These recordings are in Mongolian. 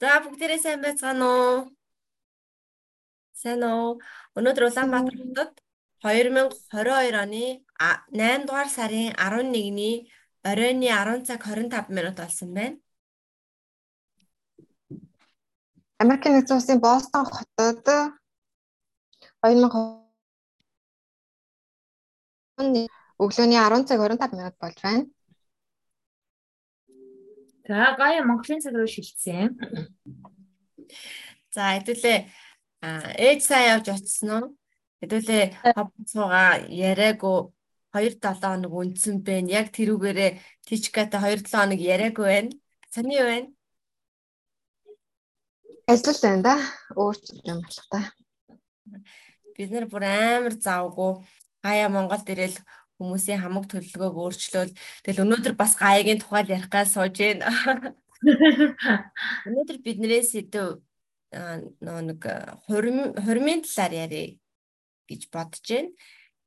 За бүгдээрээ сайн байцгаана уу? Сайн уу? Өнөөдөр Улаанбаатар хотод 2022 оны 8 дугаар сарын 11-ний оройны 10 цаг 25 минут болсон байна. Америкийн нэгдсэн улсын Бостон хотод 2000 өглөөний 10 цаг 25 минут болж байна. За гая Монголын цаг руу шилжсэн. За хэдүүлээ ээж сайн явж очсон уу? Хэдүүлээ хавцууга яриаггүй 2-7 хоног үндсэн байна. Яг тэрүүгээрээ Тичкатай 2-7 хоног яриаггүй байна. Сони юу байна? Ажиллал байна да. Өөрчлөлт юм болох та. Бид нэр бүр амар завгүй гая Монголд ирэл хүмүүсийн хамаг төлөлгөөг өөрчлөөл тэгэл өнөөдөр бас гаягийн тухай ярих гал сууж байна. Өнөөдөр биднээс сэдв нөө нэг хурмын талаар ярих гэж бодож байна.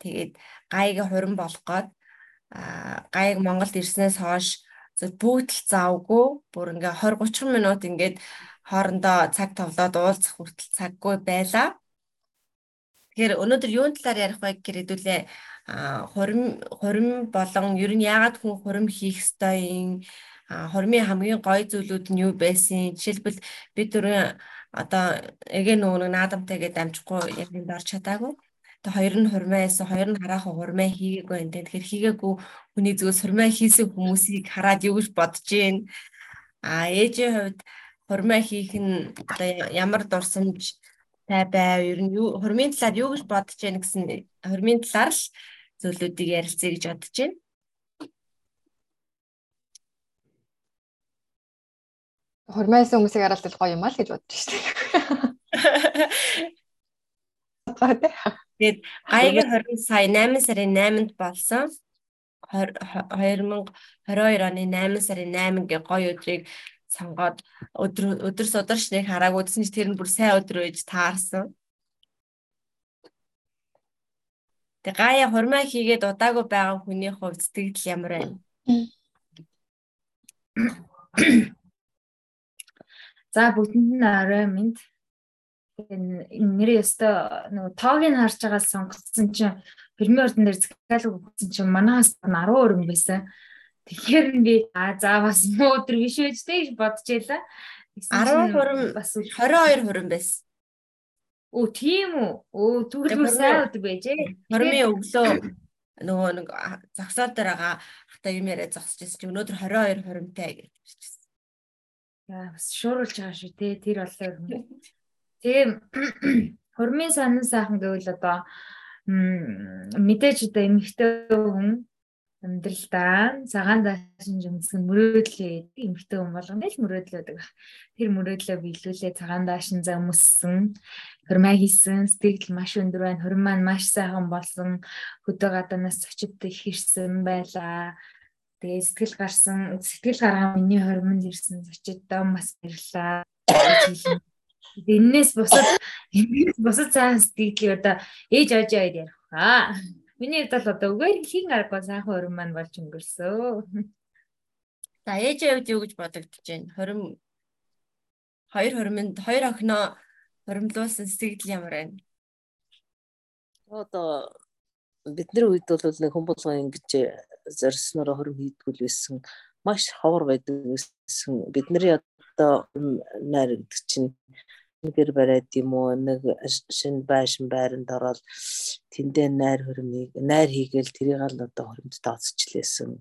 Тэгээд гаягийн хурим болох гээд гаяг Монголд ирснээс хойш бүгд л завгүй бүр ингээ 20 30 минут ингээд хоорондоо цаг товлоод уулзах хүртэл цаггүй байла. Тэгэхээр өнөөдөр юун талаар ярих вэ гэхээр хэдүүлээ хурим хурим болон ер нь яагаад хүн хурим хийх ёстой юм хормын хамгийн гой зүйлүүд нь юу байсан жишээлбэл бид дөрөв одоо эгэ нөгөө наадамтай гэдэг амжихгүй яг энд орч чадаагүй Тэгээ хоёр нь хурмаа байсан, хоёр нь хараахан хурмаа хийгээгүй энэ. Тэгэхээр хийгээгүй хүний зүгээс хурмаа хийсэн хүмүүсийг хараад юу гэж бодож гин. А ээжийн хувьд хурмаа хийх нь одоо ямар дурсамж тай байв ер нь юу хормын талаар юу гэж бодож байна гэсэн хормын талаар л зүйлүүдийг ярилцъя гэж бодож байна. Хормайсан хүмүүсийг хараад л гоё юм аа л гэж бодож штеп. Тэгээд гайгийн 20 сая 8 сарын 8-нд болсон 2022 оны 8 сарын 8 гэ гоё өдрийг сонгоод өдөр өдөр сударч нэг хараагүй гэсэн чи тэр нь бүр сайн өдөр байж таарсан. Тэг гая хурмаа хийгээд удаагүй байгаа хүний хувьд сэтгэл ямар байна? За бүгдэнд нь орой минь нэр ёстой нөгөө тоогийг харж байгаа сонгоцсон чинь фирмийн ордон дээр захиалга өгсөн чинь манаас 10 өрн байсан. Тэгэхээр би а за бас муу өдөр биш байж тээ гэж бодож байла. 10 хурим бас 22 хурим байсан. Оо тийм үү. Оо түгэлгүй сайн өдөр байж ээ. Хормын өглөө нөгөө нэг зогсоол дээр байгаа хата юм яриа зогсож байсан чи өнөөдөр 22 хуримтай гэж бичсэн. Яа бас шууруулж байгаа шүү те тэр болоо. Тийм хормын санан сайхан гэвэл одоо мэдээж одоо эмэгтэй хүн амьдралдаа цагаан даашин жимсэн мөрөөдлөө эмхтэй хүн болгоно л мөрөөдлөөдөг. Тэр мөрөөдлөө биелүүлээ цагаан даашин зам өссөн, хурмаа хийсэн, сэтгэл маш өндөр байна. Хурим маань маш сайхан болсон. Хөдөө гадаанаас очид их ирсэн байлаа. Тэгээ сэтгэл гарсан, сэтгэл гаргаа миний хормонд ирсэн зочид дом бас ирлээ. Эннээс бусад эннээс бусад цаан сэтгэлийг одоо ээж ажаа ярих хаа. Миний хувьд бол одоо үгээр хийн аргагүй сайхан өрөм маань болж өнгөрсөө. За ээжээ хувьд юу гэж бодогдож байна? Хорим хоёр хоримд хоёр охиноо хоримлуулсан сэтгэл ямар байна? Одоо бидний үед бол нэг хүн болгоо ингэж зорьсноор хорим хийдгүүл байсан. Маш ховор байдаг байсан. Бидний одоо найр гэдэг чинь гэр бариад юм уу нэг шин байшин байранд ороод тэндээ найр хөрмийг найр хийгээл тэрийг л одоо хөрөмд тооцчлээсэн.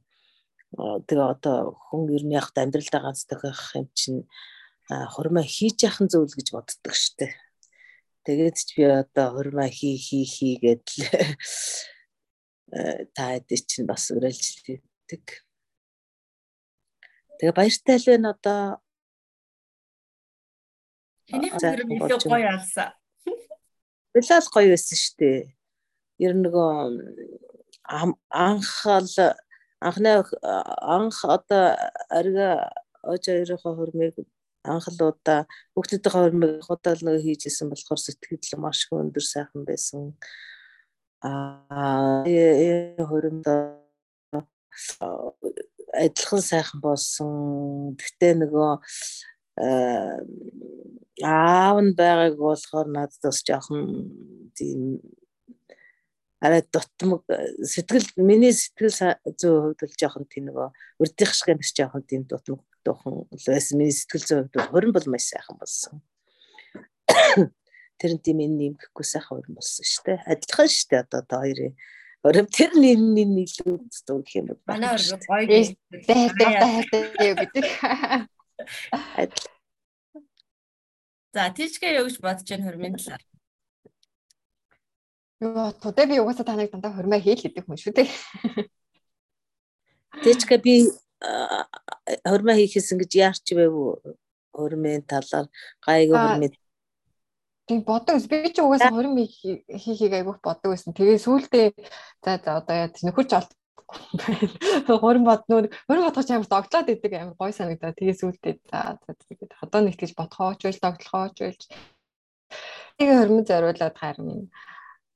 Тэгээ одоо хүн ер нь яг амьдралдаа ганц тохиох юм чинь хурмаа хийж яхан зөвл гэж боддог штэ. Тэгээд ч би одоо хурмаа хий хий хий гэдэл та эдэ чинь бас өрөөлж тэгдэг. Тэгээ баяртай л байна одоо Хэний хөрөм илүү гоё алсан. Билал гоё байсан шүү дээ. Ер нь нөгөө анхаал анхны анх одоо арга ож хоёрын хөрмийг анхлуудаа хүүхдүүдийн хөрмийг удаал нөгөө хийжсэн болохоор сэтгэл маш өндөр сайхан байсан. Аа хөрөмд адилхан сайхан болсон. Гэхдээ нөгөө аав нь байгааг болохоор надад бас жоохон тийм арай дутмаг сэтгэл миний сэтгэл зүй хувьд бол жоохон тийм нөгөө урдих шиг бас жоохон тийм дутмаг дуухан байсан миний сэтгэл зүй хувьд хорин бол маш сайхан болсон тэр нь тийм энэ юм гэхгүй сайхан хорин болсон шүү дээ адилхан шүү дээ одоо та хоёрын Ором тэр нэг нэг илүү гэх юм бол манай орго гоё хайртай хайртай юу гэдэг. За тийчгээ юу гэж бодож байна хормын талаар? Юу тудаа би угаасаа таныг дандаа хормоо хийл гэдэг хүн шүү дээ. Тийчгээ би хормоо хийхээс ингэж яарч байв уу? Хормын талаар гайгүй хормын тийм бодог би ч угаасаа 20 хийхийг айгүйх бодог байсан. Тэгээ сүүлдээ за за одоо яа нөхөрч олд хорин бод нөр хорин бодох ч амар догтлоод идэг амар гой санагдаа. Тэгээ сүүлдээ за тэгээд одоо нэг тийж бодхооч байл догтлохооч байл. Тэгээ хормон зориулаад харин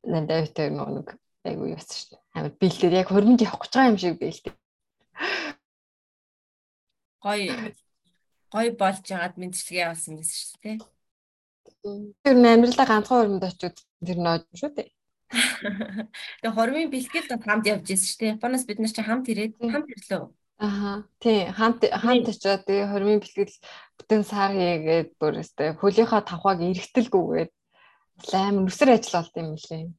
нандаа өтөө нэг айгүй юусан шүү дээ. Амар бэлдээд яг хормонд явах гэж байгаа юм шиг бэлдээ. Гой гой болж ягаад мэдчилгээ явуулсан гэсэн шүү дээ. Тэр амьдралаа ганцхан хормонд очиод тэр оож шүү дээ. Тэгээ хормын бэлтгэл дот хамт явж ирсэн шүү дээ. Японоос бид нар чи хамт ирээд хамт ирлээ. Аха. Тий, хамт хамт очиод тэгээ хормын бэлтгэл бүтэн сар хийгээд бүр өстэй хөлийнхаа тавхаг эргэтэлгүйгээд амар нүсэр ажил болт юм лээ.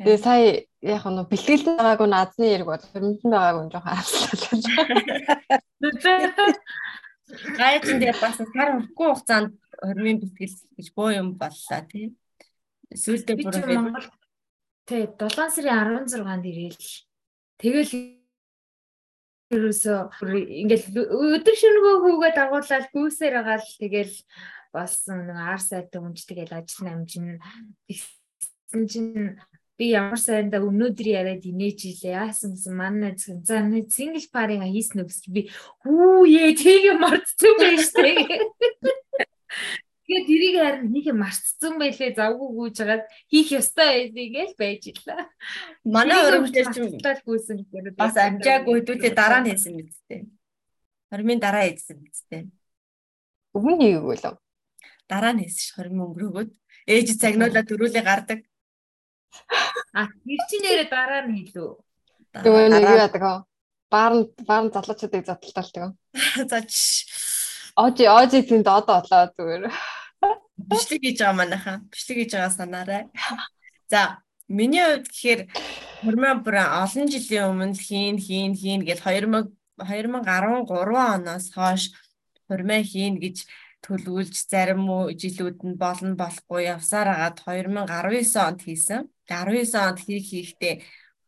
Тэгээ сая яг нь бэлтгэлд байгаагүй наадны яриг бол хормонд байгаагүй жоохон арслаа. Гайчин дээр бас сар хөрөхгүй хугацаанд хормын бэлтгэл гэж боо юм боллоо тий. Сүүлдээ бүр Монгол тий 7 сарын 16-нд ирээл тэгэл ерөөсөө ингээл өдөр шөнөгөө хүүгээ дагуулаад гүйсээр агаал тэгэл болсон нэг ар сайтай хүнч тэгэл ажил намжин тэгсэн чинь би ямар сайндаа өнөөдөр яриад инээж илээ. Яасан гэсэн манай зөв за нэг сингл парыг хийсэн үгс би хүү ээ тийг мартсан байж тээ Тэгээд тэрийг харин хийх марцсан байлээ завгүй гүйж хагаад хийх ёстой байдгийг л байж илаа. Манай өргөжлөж чинь гүйсэн гэхээр бас амжаагүй хөдөлөө дараа нь хийсэн мэдтэй. Хормын дараа хийсэн мэдтэй. Өвн хийгээгүй л. Дараа нь хийсэн ш хормын өнгөрөөгөөд ээж цагнуулаад төрүүлээ гардаг. А тэр чинь нэрээ дараа нь хийлүү. Тэгээ нэг юу яадаг аа. Баарн баарн залуучуудыг задлалталдаг. За чш Ожи ожи тэнд одоо одлоо зүгээр. Бичлэг хийж байгаа манайхаа. Бичлэг хийж байгаа санаарай. За миний хувьд гэхээр хормоо бүр олон жилийн өмнө хийн хийн хийн гэж 2000 2013 оноос хойш хормоо хийн гэж төлөвлөж зарим жилүүд нь болно болохгүй явсаар агаад 2019 онд хийсэн. 19 онд хийх хийхдээ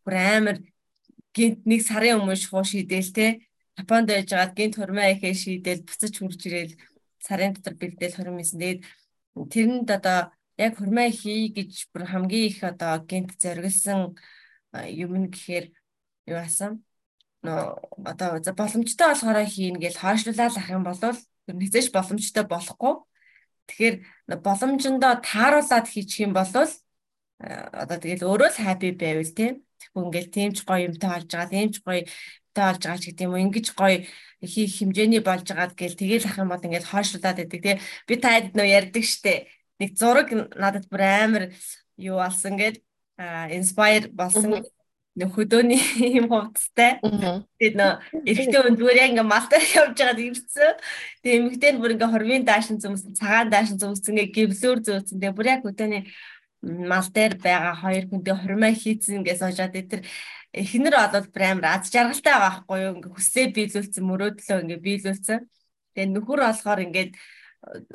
бүр амар гинт нэг сарын өмнө шууд шийдээл те Японд байж байгаад гинт хурмаа ихээ шийдэл буцаж хурж ирээл сарын дотор бэлдээл хурмээсэн. Тэгээд тэрэнд одоо яг хурмаа хий гэж бүр хамгийн их одоо гинт зориулсан юм нь гэхээр юу асан? нөө одоо боломжтой болохоор хийн гэж хойшлуулаад ах юм бол нэгзэж боломжтой болохгүй. Тэгэхээр боломжиндоо тааруулаад хийчих юм бол одоо тэгэл өөрөө л хаппи байвал тийм. Тэгвэл ингээл тийм ч гоё юмтай болж байгаа, тийм ч гоётай болж байгаа ч гэдэг юм ингэж гоё хийх хэмжээний болж байгаа гэл тэгэл ах юм бол ингээд хойшлуулад байдаг тий би таад нөө ярьдаг штэ. Нэг зураг надад бүр амар юу алсан гээд инспайр болсон нэг хөдөөний юм хувцастай. Тэгээд нөө эрэгтэй хүн зүгээр яг ингээ малтаар явж байгаад ирсэн. Тэгээд эмэгтэй нь бүр ингээ хорвын даашин зүмсэн цагаан даашин зүмсэн ингээ гівлөөр зөөцсөн. Тэгээд бүр яг хөдөөний мал дээр байгаа хоёр хүнтэй хормоо хийцэн гэж сожаад тэр эхнэр болоод амар аз жаргалтай байгаа байхгүй юу? Ингээ хүслээ биелүүлсэн мөрөөдлөө ингээ биелүүлсэн. Тэгээ нөхөр болохоор ингээд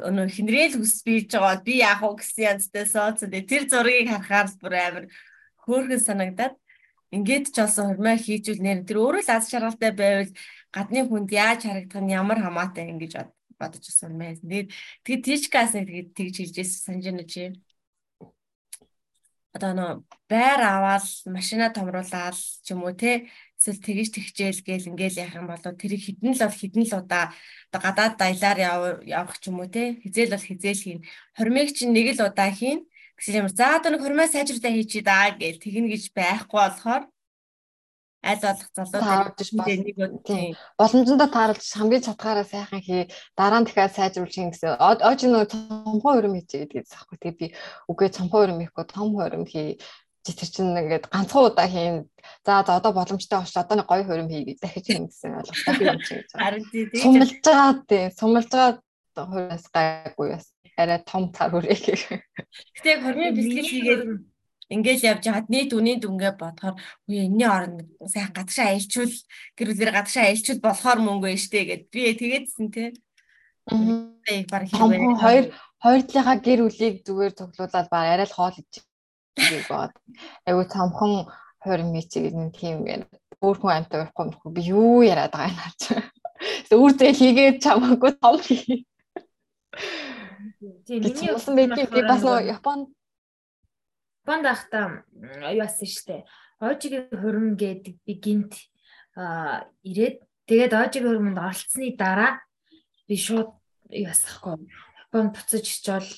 өнөө хинрээл хүс бийж байгаа би яах вэ гэсэн янзтай сооцсон. Тэгээ тэр зургийг харахаар бүр амар хөөрхөн санагдаад ингээд ч олсон хормоо хийжүүл. Нэр тэр өөрөө л аз жаргалтай байвал гадны хүнд яаж харагдах нь ямар хамаатай ингэж бодож байсан мэн. Тэгээд тэгээд тийчкаас нэг тэгж хэлж ирсэн санаж байна чи одоо нөө байр аваад машина томруулаад ч юм уу те эсвэл тэгж тэгчээл гээл ингээл яах юм бол тэрийг хідэн л бол хідэн л удаа одоо гадаад дайлаар явах ч юм уу те хизээл бол хизээл хийн. Хормыг чинь нэг л удаа хийн. Гэсэн юм за одоо нэг хормоо сайжруулаа хийчихэд аа гээл тэгнэ гэж байхгүй болохоор аль болох залуу тааруулж бол нэг тийм боломжтой тааруулж хамгийн чадхаараа сайхан хий дараа нь дахиад сайжруулчих гэсэн. Ож нөө цомхон өрөм хийчихээ гэдгийг заахгүй. Тэгээ би үгүй цомхон өрөм хийхгүй том өрөм хий тэр чинь ингээд ганцхан удаа хийн. За за одоо боломжтой болч одоо нэг гоё хөрөм хий гэж дахиж хийн гэсэн ойлголттой би юм шиг. Харин тийм сумлж байгаа тийм сумлж байгаа хөрөөс гайгүй бас арай том цар хүрээ гэх. Гэтэ яг хормын бэлтгэл хийгээд Ингээл явж хаад нийт үнийн дүнгээ бодохоор үе энэний орнд сайн гадагшаа аялчвал гэр бүлээр гадагшаа аялчвал болохоор мөнгө байна штэ гэд би тэгээдсэн тий. Аа баг хэрвээ хоёр хоёр талынхаа гэр бүлийг зүгээр цуглуулаад баг арай л хоол ич бод. Айгу цамхан хорин мичиг нэг тийм өөр хүн амтай байхгүй би юу яриад байгаа юм наач. Үр зээл хийгээд чамаагүй том хий. Тийм миний усан байдгийг би бас нөгөө Японд Японд байхдаа юу асан штэ. Ожигийн хөрмөн гэдэг би гинт ирээд тэгээд ожигийн хөрмөнд оролцсны дараа би шууд юу асахгүй. Японд буцаж очивол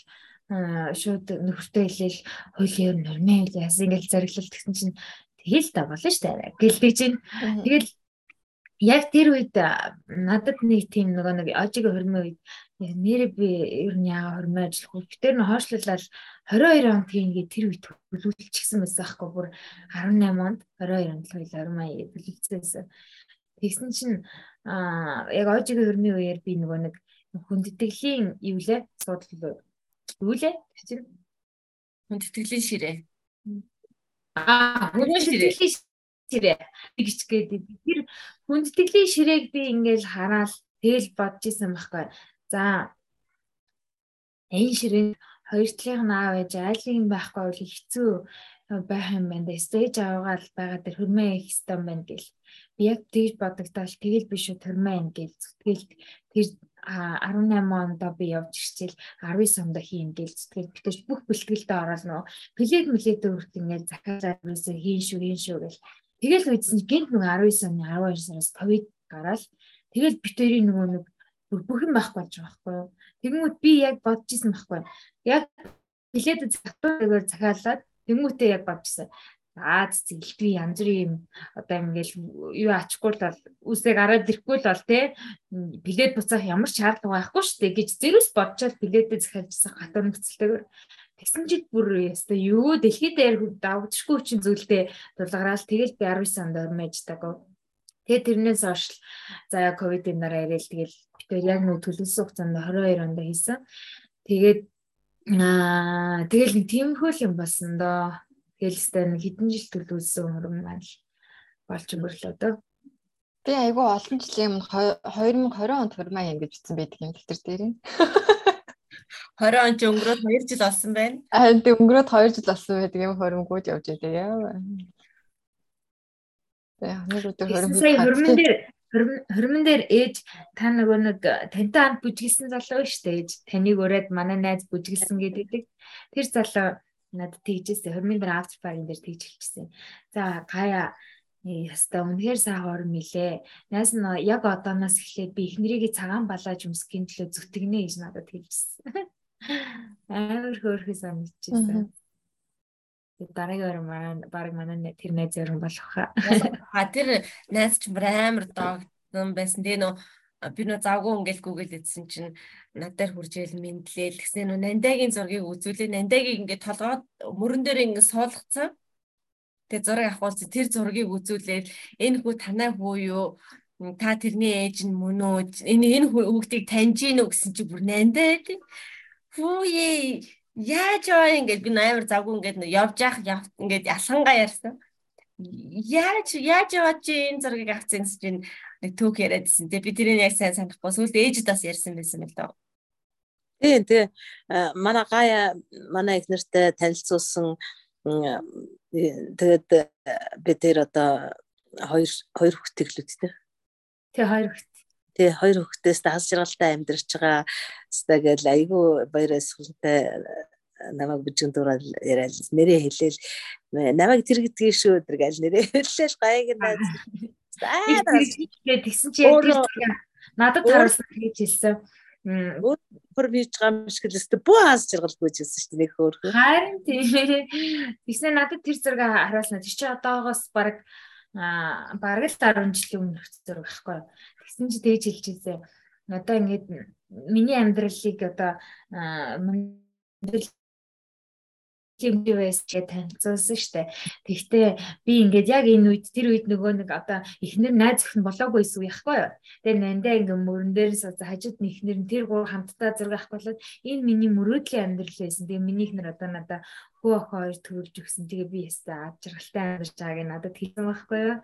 шууд нөхөртөө хэлээл хуулийн нормын хэл яасан ингээл зориглол тэгсэн чинь тэгэл та болно штэ. Гэлдэг чинь тэгэл яг тэр үед надад нэг тийм нөгөө нэг ожигийн хөрмөн үед нэрээ би ер нь яага хормоо ажиллах уу. Тэр нь хойшлуулаад 22 онд ингээд тэр үед төлөвлөлчихсэн байсан байхгүй бүр 18 онд 22 онд л хормоо төлөвлөсөн. Тэгсэн чинь аа яг ожигийн хөрмийн үеэр би нөгөө нэг хүндэтгэлийн юу лээ судал юу лээ чинь хүндэтгэлийн ширээ. Аа хүндэтгэлийн ширээ гэж гээд тэр хүндэтгэлийн ширээг би ингээл хараал тэгэл бодож исэн байхгүй. За энэ ширээ хоёр талынх нь аав ээж айлын юм байхгүй бол хэцүү байх юм байна да. Стейж аваагаал байгаа тэр хөрмөө их хэстэн байна гэл. Би яг тэгж бодогдоол тэгэл биш үү хөрмөө юм гэл зүтгэл тэр 18 онд би явж ирчихэл 19 онд хийн гэл зүтгэл битэж бүх бэлтгэлдээ ороод нөө плед мэлээд өрт ингээл захиалаад юусэн хийн шүү хийн шүү гэл. Тэгэл үйдсэн гинт нэг 19 оны 12 сараас ковид гараад тэгэл битэрийн нөгөө нэг бүх юм байхгүй болж байгаа байхгүй юу. Тэгмүүд би яг бодож исэн байхгүй. Яг билет захтуугаар захиалаад тэгмүүтээ яг бодчихсон. Аа зэлтгүй янз бүрийн юм одоо ингээл юу ачгүй л бол үсэг араад ирэхгүй л бол те билет буцаах ямар шаардлага байхгүй шүү дээ гэж зэрүүс бодчиход билетээ захиалжсан хатар нөхцөлтэйгээр Тэгсэн чид бүр яста юу дэлхийд дээр давагдчихгүй чинь зүйлдээ дулгараал тэгэл би 19 санд ормэждаг. Тэгээ тэрнээс хойш за ковидын дараа ирээл тэгэл битээр яг нөө төлөвлөсөн хугацаанд 22 онд хийсэн. Тэгээд аа тэгэл нэг тиймэрхүү юм болсон доо. Тэгэл нэг хэдэн жил төлөвлөсөн хөрөм маань болж өнгөрлөө дөө. Би айгүй олон жилийн өмнө 2020 онд хурмаа юм гэж бичсэн байдаг юм дэвтэр дээр нь. 20 он ч өнгөрөөд 2 жил болсон байна. Аа тэг өнгөрөөд 2 жил болсон байдаг юм хөрөнгөөд явж байдаг яа. Тэг нэг өдөр хөрөнгө. дээр Хөрмөн дээр ээж та нөгөө нэг тантай хамт бүжгэлсэн залуу шүү дээ ээж. Таныг өрөөд манай найз бүжгэлсэн гэдэг. Тэр залуу надад тэгжээсээ хөрмөн дээр after party дээр тэгж хэлчихсэн. За гая яста үнэхээр сайхан орн милээ. Найс нь яг одооноос эхлээд би эхнэрийгээ цагаан балааж өмсөхийн төлөө зүтгэнэ гэж надад хэлжсэн. Амар хөөрхөн санагдчихсан. Дараагийн орон маань баг манай тэр найз орон болох хаа. А тэр найз ч амар доогдсон байсан. Тэгээ нөө би нөө завгүй ингээл идсэн чинь надаар хуржээл мэдлээл тэгснэ нөө нандагийн зургийг үзүүлээ. Нандагийг ингээд толгоод мөрөн дээр ингээд суулгацсан. Тэгээ зураг авахулс тэр зургийг үзүүлээд энэ хүү танай хүү юу? Та тэрний ээж нь мөн үү? Энэ энэ хүүхдийг таньж гин үү гэсэн чи бүр нандаа байдаг. Хүү ээ яаж яа ингээд би амар завгүй ингээд явж явах ингээд ялхангаа ярьсан. Яаж яаж яваад чи энэ зургийг авцсан гэж чинь нэг түүх яриадсэн. Тэгээ би тэрийг яг сайн санахгүй сүүлд ээжд бас ярьсан байсан мэл дөө. Тийм тий. Манай гая манай их нэртэй танилцуулсан тэгээд би тэр одоо хоёр хоёр хүүхдтэйглүүд тий. Тий хоёр хүүхд. Тий хоёр хүүхдээс даас жаргалтай амьдарч байгаа. Хэвээ гэл айгүй баяр эсгэлтэй намайг бүжгэн дураад яриад нэрээ хэлээл намайг тэр гэдгийг шүү өдр гал нэрээ хэлээл гайг наад. Тэгсэн чи надад таруулсан гэж хэлсэн. Өөр хийж байгаа юм шиг л өстө бүү хаас жаргалгүй хэлсэн шүү дээ нэг хөөрхөө. Харин тийм. Тэгснэ надад тэр зэрэг харуулсан. Тэр чи одоогоос баг аа бараг л 10 жилийн өмнөх зураг байхгүй. Тэгсэн чи тэгж хэлж ирсэн. Одоо ингээд миний амьдралыг одоо амьдрал TMDS гэж танилцуулсан штэ. Тэгтээ би ингээд яг энэ үед тэр үед нөгөө нэг одоо эхнэр найз өхн болоогүй уу яахгүй юу. Тэгээ нандаа ингээд мөрөн дээрээс хажууд нь эхнэр нь тэр гур хамтдаа зэрэг авах болоод энэ миний мөрөөдлийн амьдрал байсан. Тэгээ миний эхнэр одоо надаа хөө охин хоёр төрүүлж өгсөн. Тэгээ би ястаа ад жаргалтай амьдарч байгааг надад хэлсэн байхгүй юу.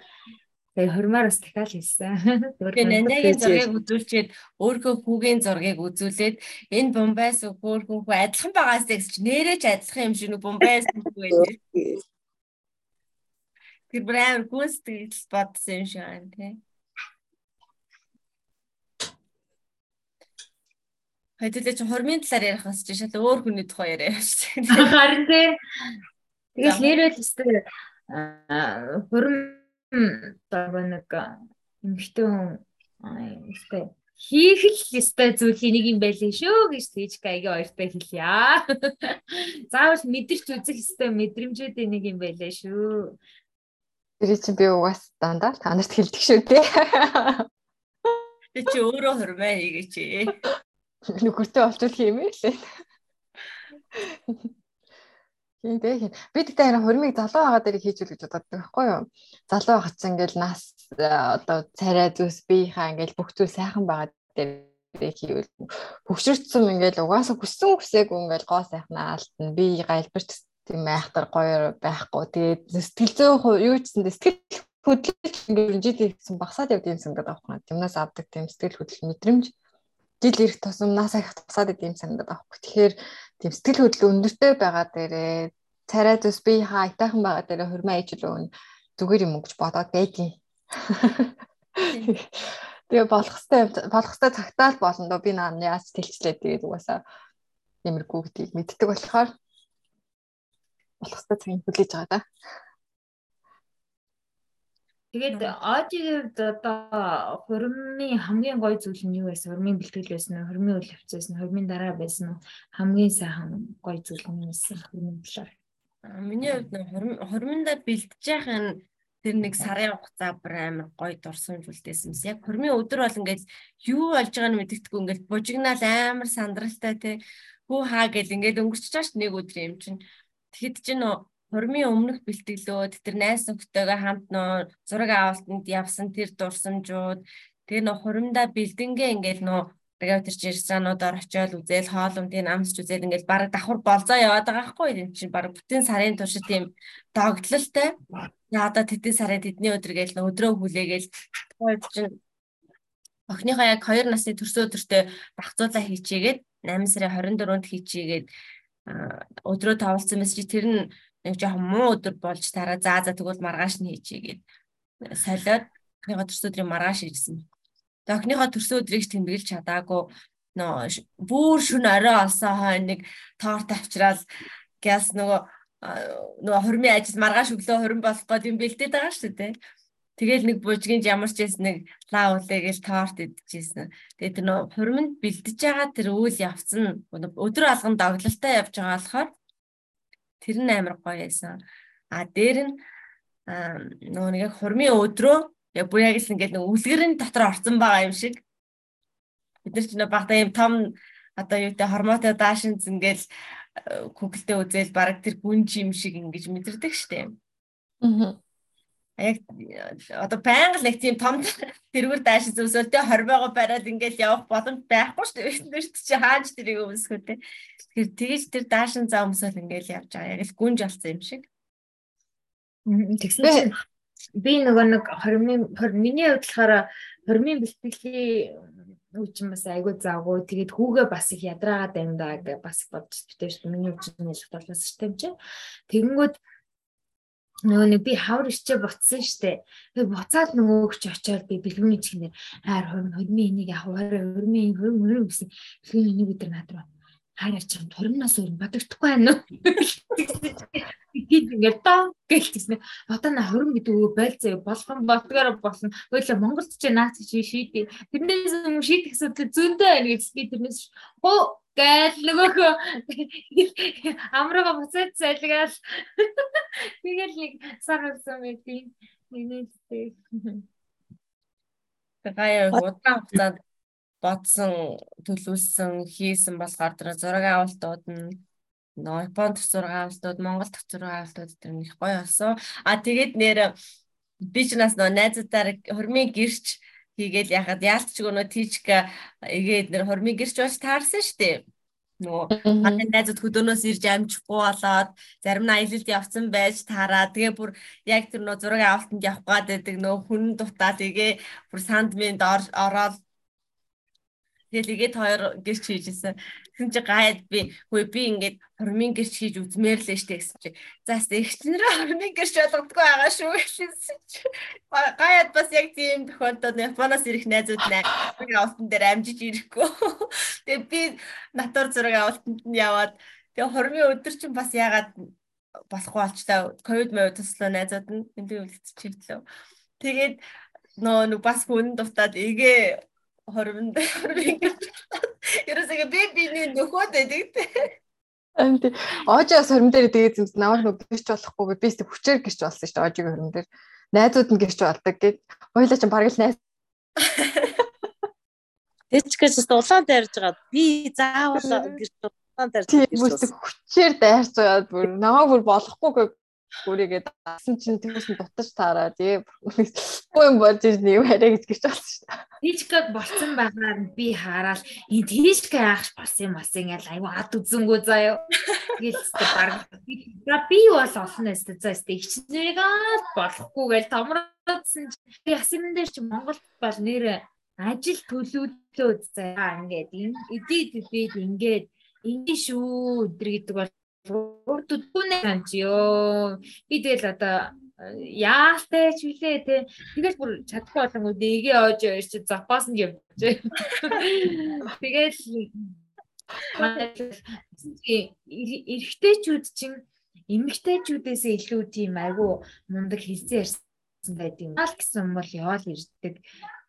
Тэгээ хурмаар бас дахиад хийсэн. Тэгээ Нандагийн зургийг үзүүлчихэд өөрийнхөө хүүгийн зургийг үзүүлээд энэ Бомбайс өөр хүн хүү адилхан байгаас гэж нэрэж адилхан юм шиг нэг Бомбайс хүү байдаг. Тэр брэм гүйцэтгэл бодсон юм шиг байна тий. Хэдүүлээ чи хормын талаар ярих бас чи шал өөр хүний тухай яриа шүү дээ. Харин тий. Тэгэл нэрэл өстэй хурм одоо нэг эмэгтэй хүн өстэй хийх л ёстой зүйлийн нэг юм байлээ шүү гэж тэгж гайгийн хоёртой хэлье. Заавал мэдэрч үзэх ёстой мэдрэмжүүдийн нэг юм байлээ шүү. Тэр чинь би угаас дандаа та нарт хэлдэг шүү дээ. Тэ чи өөрөө хурмаа хийгээч. Нүгүртээ олчвол хиймээ лээ. Тийм дээ. Би тэгтээ харин хурмыг залуу байгаа дээр хийж үл гэж боддог байхгүй юу? Залуу ч ингээл нас э, одоо царай зүс биеийнхаа ингээл бүх зүйл сайхан байгаа дээр хийвэл хөвшөрцсөн ингээл угаасаа хүссэн хүсээгүй ингээл гоо сайхнаа алтна. Би гайлбарч тийм айхтар гоё байхгүй. Тэгээд сэтгэл зүйн юу ч гэсэн сэтгэл хөдлөлт ингээл жил гэсэн багсаад явд юм санагдаад байгаа юм. Юмнаас авдаг тийм сэтгэл хөдлөл мэдрэмж жил ирэх тусам нас их тусаад идэм санагдаад байхгүй. Тэгэхээр тийм сэтгэл хөдлөл өндөртэй байгаа дээрээ царай зүс би хаа айтайхан байгаа дээрээ хурмаа ээж лөө зүгээр юм гэж бодоод байдیں۔ Тэгээ болох хэвээр болох хэвээр цагтаал болно доо би наа яаж тэлцлээ тэгээд угаасаа юмргүй гэдгийг мэддэг болохоор болох хэвээр цагийг хүлээж байгаа да. Тэгээд Одигийн одоо хурмын хамгийн гоё зүйл нь юу байсан? Хурмын бэлтгэл байсан уу? Хурмын үйл явц байсан уу? Хурмын дараа байсан уу? Хамгийн сайхан гоё зүйл нь байсан хурмын талаар. Миний хувьд хурмында бэлтэж яхах нь тэр нэг сарын хугацаа бүр амар гоё дурсамжуулдээсэн юм. Яг хурмын өдөр бол ингээд юу болж байгааг нь мэддэхгүй ингээд бужигнаал амар сандралтай те хүү хаа гэл ингээд өнгөрч чааш нэг өдөр юм чинь. Тэгэхэд чинь хурмын өмнөх бэлтгэлүүд тэр найс нөхдөйгээ хамт нөө зураг авалтанд явсан тэр дурсамжууд тэгээ нөө хуримдаа бэлдэнгээ ингээл нөө тэгээ тэр чинь ресторануудаар очиод үзэл хоолундын амсч үзэл ингээл баг давхар болзоо яваад байгаа хгүй юм чинь баг бүтэн сарын туршид тийм догтлолтой яада тэтэн сарын тэдний өдөр гээл өдрөө хүлээгээл тухайд чинь охиныхоо яг 2 насны төрсөн өдөртөө багцуулаа хийчээгээд 8 сарын 24-нд хийчээгээд өдрөө тавалцсан мэс чи тэр нь нэг жоохон муу өдөр болж тараа заа за тэгвэл маргааш нь хийчихье гэд солиод охиныхоо төрсөн өдрийн маргааш хийжсэн. Тэгээ охиныхоо төрсөн өдрийг тэмдэглэж чадаагүй нөө бүр шүн орой олсон хойно нэг торт авчраад гяс нөгөө нөгөө хурмын ажил маргааш өглөө хурим болох гээд юм бэлдээд байгаа шүү дээ. Тэгэл нэг бужигын ямар ч яс нэг лаа үлээ гэл торт идчихсэн. Тэгээ тэр нөгөө хурманд бэлдэж байгаа тэр үйл явцсан өдөр алган доглолтой явж байгаа болохоор Тэр нь амар гоё байсан. А дээр нь нөгөө нэг яг хурмын өдрөө яг бүр яг л ингээд нэг үлгэрийн дотор орцсон байгаа юм шиг. Бид нар ч нэ багтаа юм том одоо юу гэдэг хормоотой даашинз ингээл Google-тэй үзэл баг тэр гүнж юм шиг ингэж мэдэрдэг штеп. Аа яг одоо байнга л нэг тийм том тэргүүр daаш зөвсөлтөө 20 байгаа бараад ингээл явах боломж байхгүй шүү дээ. Бид чи хааж тэрийг өмсгөө те. Тэгэхээр тэгэж тэр daашин заа өмсөөл ингээл явж байгаа. Яг л гүнж алсан юм шиг. Тэгсэн чинь би нөгөө нэг 20 миний хувьд болохоор 20-ын бэлтгэлийн үучин бас айгүй заагүй. Тэгээд хүүгээ бас их ядраагаад байна даа гэж бас бодож битээ шүү. Миний үучин ялгт болсон шүү дээ. Тэгэнгүүт нөгөө нэг би хавар ичээ буцсан штэ. Тэгээ буцаад нөгөө өгч очиод би бэлгүүний чихнэр хайр хурим хурмын энийг яг хурим хурмын хурим хурим гэсэн бэлгүүний энийг өдөр надруу хайр ачаа хурмнаас өөр бодогдохгүй байна уу? Гэт ингээд таа гэлтсэн. Одоо на хурим гэдэг үг байлцаа болгон ботгоор болно. Хоёлаа Монголд ч наац чи шийдээ. Тэрнээс юм шийдэх асуудал зөндөө байна гэж би тэрнээс хоо гээл нөгөөхөө амрага буцаад зайлгаал тэгэл нэг сар болсон байдгийг Инээдтэй. Гаяа удаан хугацаанд бодсон, төлөвлөсөн, хийсэн болохоор тэр зураг авалтууд нь нөө Японд зураг авалтууд, Монгол зураг авалтууд тэр их гоё болсон. А тэгээд нэр би ч нас нөө найзуудаар хормын гэрч хийгээл яхад яалтчгүй нөө тийчка игээд нэр хормын гэрч болж таарсан штеп. Нөгөө гадны найзууд хөдөөнөөс ирж амжихгүй болоод зарим нь аялалд явцсан байж таараа. Тэгээ бүр яг тэр нөгөө зураг авалтанд явах гад байдаг нөгөө хүн дутаа. Тэгээ бүр санд минь ороод Тэгэл игээд хоёр гэрч хийжсэн. Тэгсэн чи гайд би хөөе би ингээд хормын гэрч хийж үзмээр л штэ гэсэн чи. За ихчнэр хормын гэрч болгодгүй байгаа шүү гэсэн чи. Гайд бас яг тийм тохиолдолд Японоос ирэх найзууд наа авалтан дээр амжиж ирэхгүй. Тэгээ би натур зураг авалтанд нь яваад тэгээ хормын өдөр чинь бас яагаад болохгүй болчтой ковид мовид туслаа найзууд нь энэ үлдчихлээ. Тэгээд нөө бас хүн дутаад эгээ хорвонд ерөөсөө би биний нөхөд байдаг те. Амт оожоос хорим дээр тэгээд зүс намайг нүг гэрч болохгүй би тест хүчээр гэрч болсон шүү дээ оожигийн хорим дээр. Найзууд нь гэрч болдог гэд. Хоёлаа ч бараг л найз. Тэчгээс улаан дайрж байгаа. Би заавал гэрч улаан дайрж гэрч болсон. Хүчээр дайрч байгаа бүр намайг бүр болохгүй гүрийгээ дасан чинь тэрс нь дутаж таараа тий. Гүү юм болж ирж нэг хараа гэж гэрч болсон шүү дээ. Тийчкэг болцсон байгаар би хараад энэ тийчкэг яахш болсон юм бас ингээл аюу ад үзэнгүү заяа. Тэгэл баг. За би бол олон нэстэ за өстө ихчнэрийг болохгүй гээл томродсон чи ясны дээр чи Монгол бол нэр ажил төлөвлөөд заяа ингээд эдид эдид ингээд ингэ шүү өдр гэдэг бол урд үдгүүнээ санч ёо. Би тэгэл одоо яалтай ч үлээ те. Тэгэл бүр чадахгүй болонгоо нэгээ оож ирч запас нь явж. Тэгэл эрэгтэйчүүд чинь эмэгтэйчүүдээс илүү тийм айгу мундаг хэлсэн ярьсан байдаг. Яал гэсэн бол яваал ирдэг.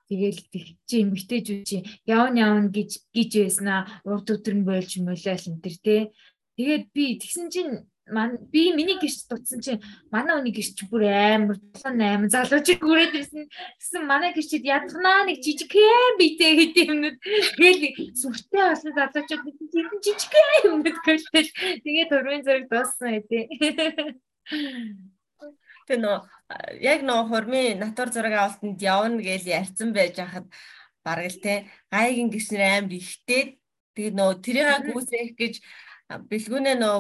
Тэгэл чи эмэгтэйчүүд чи явна явна гэж гэж байснаа урд өдөр нь болж мөлөөл энэ төр те. Тэгээд би тэгсэн чинь би миний гэрч дутсан чинь манай хүний гэрч бүр амар 7 8 залуучиг хүрээд ирсэн. Тэгсэн манай гэрчид ядгнаа нэг жижигхэн битэй гэдэг юмнууд тэгэл сүртэй болсон залуучууд тийм жижигхэн юмнууд гэлтэл тэгээд хөрвийн зэрэг дууссан хэдий. Тэ нөө яг нөө хурмын натур зураг авалтанд явна гэж ярьсан байж хахад бараг л те гайгийн гэрчнэр амар ихтэй тэгээд нөө тэрийг гүйсэх гэж бэлгүүнээ нөө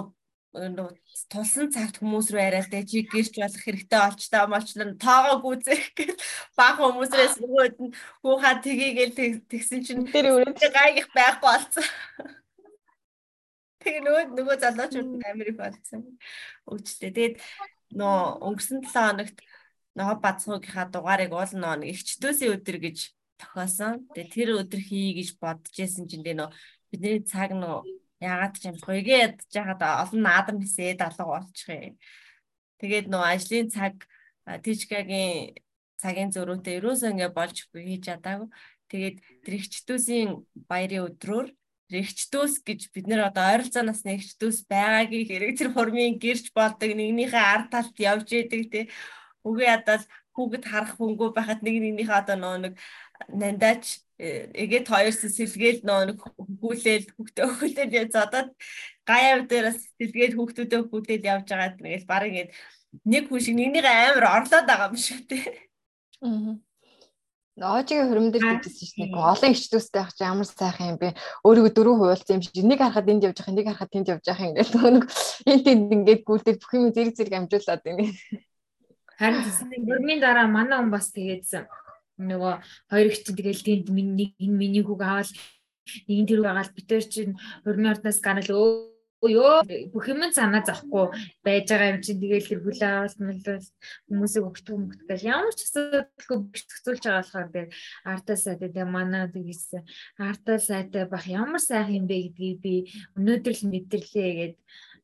тулсан цагт хүмүүс рүү яриалтай чи гэрч болох хэрэгтэй олч та молчлон тоогоо гүзэх гэж баг хүмүүсээс нөгөөд нь хүүхаа тгийгээл тэгсэн чинь тэр үрээд гайгих байхгүй болсон. Тэгээ нөгөө нөгөө залуучууд амир их болсон. Өвчтэй. Тэгээд нөө өнгөрсөн 7 хоногт нөө бацхуугийнхаа дугаарыг уул нөө ихчдөөсийн өдөр гэж тохиосон. Тэгээ тэр өдөр хий гэж бодож исэн чинь тэгээ нөө бидний цаг нөө Ягаад ч юм гойгээ ядж хаад олон наадам нисээд алга болчих юм. Тэгээд нөө ажлын цаг тийчгагийн цагийн зөрүүтэй ерөөсөө ингэ болж хийж чадаагүй. Тэгээд тэрэгчдүүсийн баярын өдрөөр рэгчдүүс гэж бид нэр одоо ойролцоо насны рэгчдүүс байгаагийн хэрэг тэр хурмын гэрч болдог нэгнийхээ ард талд явж идэг тий. Үгүй ядаад хүүхэд харах хүнгүй байхад нэг нэгнийхээ одоо нөө нэг нандаач эгээд хоёр сэлгээл нөө нэг хүүлээл хүүхдээ хүүлээл яа зодод гаяа дээрээс сэлгээл хүүхдүүдээ хүүлээл явж байгаа нэгэл баг ингээд нэг хүн шиг нэгнийг амар орлоод байгаа юм шиг тий. Аа. Оожигийн хөрөмдөр гэдсэн чинь нэг олон ихчдүүстэй ах чи ямар сайхан юм бэ? Өөрийгөө дөрөв хуваалцсан юм шиг нэг харахад энд явж байгаа, нэг харахад тэнд явж байгаа юм ингээд нэг энэ тэнд ингээд гүйлдэл бүх юм зэрэг зэрэг амжуулаад байна. Харин хөрмийн дараа манай хүн бас тэгээдсэн. Нөгөө хоёр их чинь тэгэл тэнд миний энэ миний хүүг аваад нэг нь тэр байгаа л битэр чинь хөрмийн ордоос гарал ёо бүх юм санаа захгүй байж байгаа юм чинь тэгэл тэр хүлээ мэлвэл хүмүүсийг өгтөг мөгтгөл ямар ч асуудалгүй бэлтгэцүүлж байгаа болохоор тэгээд артаа сайтай тэгээ манай тэгээс артаа сайтай бах ямар сайхан юм бэ гэдгийг би өнөөдөр л мэдэрлээ гээд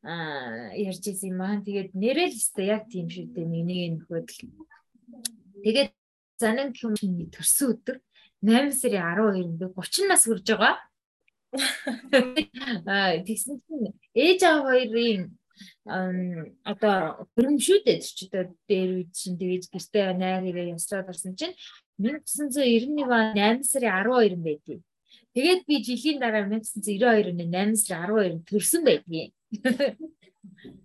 ярьж ирсэн юм аа тэгээд нэрэл өстө яг тийм шүү дээ нэг нөхөд тэгээд занин хүмүүний төрсөн өдөр 8 сарын 12-нд 30 нас хүрж байгаа. Аа тэгсэн чинь ээж аав хоёрын одоо хөрөм шүү дээ чи одоо дээр үед чинь тэгэж гэртээ найр хэрэг ясраад орсон чинь 1991 он 8 сарын 12 байдгийг. Тэгээд би жилийн дараа 1992 оны 8 сарын 12 төрсөн байдгийг.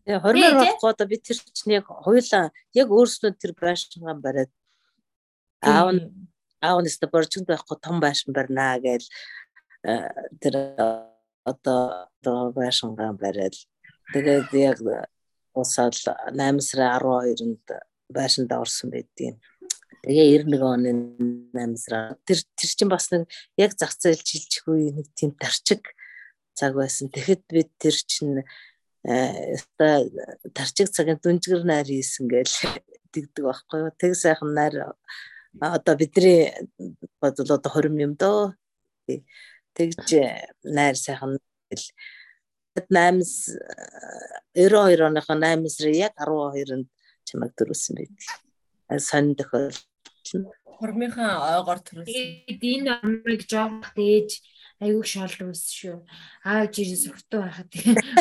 Тэгээ 20 болохгүй одоо би тэр чинь яг хоёулаа яг өөрснөө тэр байшингаа бариад аав нь аав нь өстө борчинд байхгүй том байшин барьнаа гээл э, тэр одоо байшингаа бариад тэгээд яг усаал 8 сарын 12-нд байшинд орсон байдгийг. Тэгээ 91 оны 8 сар тэр тэр чинь бас нэг яг зах зээл жилжих үе нэг тийм тарчиг цаг байсан. Тэгэхэд бид тэр чинь э тарчиг цагийн дүнжгэр найр хийсэн гээл дэгдэг байхгүй юу. Тэг сайхан найр одоо бидний бодвол одоо 20 юм дөө. Тэгж найр сайхан гэл 8 92 оныхоо 8 сарын яг 12-нд чамайг төрүүлсэн байдаг. Сонь тохиол Хормынхаа ойгоор төрүүлсэн. Энэ амрыг жоох дээж аюуг шоолд үс шүү. Аав жирийн сургалтаа байхад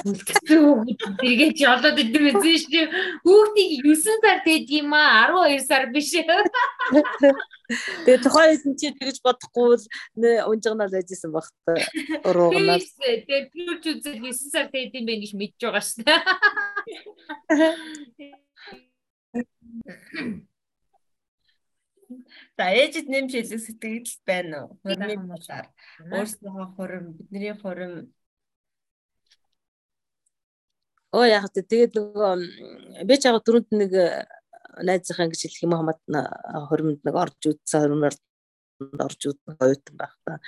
үлдсэн хүүхэд эргээд жолоод идэв үзэн шүү. Хүүхдийг 9 сар дээд юм аа 12 сар биш. Тэгээ тухайн үед чи тэгж бодохгүй л унжигнал байжсэн багтаа уруугнаас. Тэгээ тэр ч үзэл 9 сар дээд юм байна гэж мэдж байгаа шүү. За ээжид нэмж хэлэх сэтгэл байна уу? Хурмын болаар өөрсдийнхөө хурим бидний хурим Оо яг тэ тэгээд нөгөө би ч яг дөрөнд нэг э, найзынхаа гэж хэлэх юм хамаад хуримд нэг орж үтсэн хуримаар орж үтэн гойтон байх та.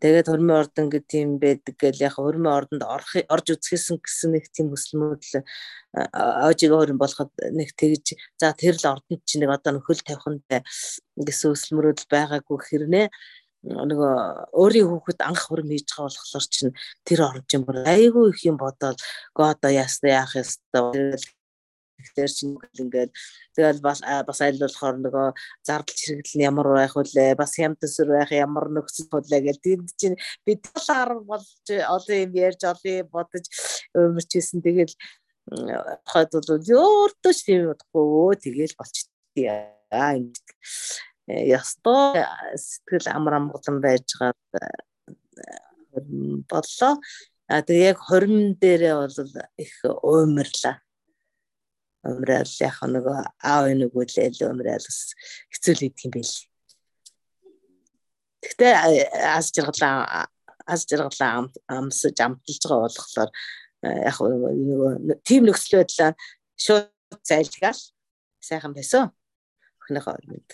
Тэгээд хормын ордон гэдэг тийм байдаг гэл яг хормын ордонд орох орж үзэхсэн гэсэн нэг тийм хүсэлмүүд л аажиг хорин болоход нэг тэгж за тэр л ордонд чи нэг одоо нөхөл тавихантай гэсэн хүсэлмөрүүд байгаагүй хэрнээ нөгөө өөрийн хүүхэд анх хурим хийж байгаа болохоор чинь тэр орж юм бүр айгүй их юм бодоод гоо одоо яасна яах ёстой Тэгэхээр чинь ингээд тэгэл бас аль болохоор нөгөө зардал чирэгдэл нь ямар байх вүлээ бас хямд төсөр байх ямар нөхцөл бодлоо гэж тэнд чинь бид талаар болж олон юм ярьж олон бодож өмөрчсэн тэгэл хаад бол өөртөө ч тийм бодохгүй. Тэгэл болчтой аа ингээд ясто сэтгэл амар амгалан байж байгаа боллоо. А тэгээ яг хорин дээрээ бол их уумрлаа умраал яг нөгөө аав нөгөө л умраал бас хэцүү л идэх юм байл. Гэхдээ аз жаргалаа аз жаргалаа амсаж амталж байгаа болохоор яг нөгөө тим нөхцөл байдлаа шууд зайлгаал сайхан байсан. Өхнийхөө өрмөнд.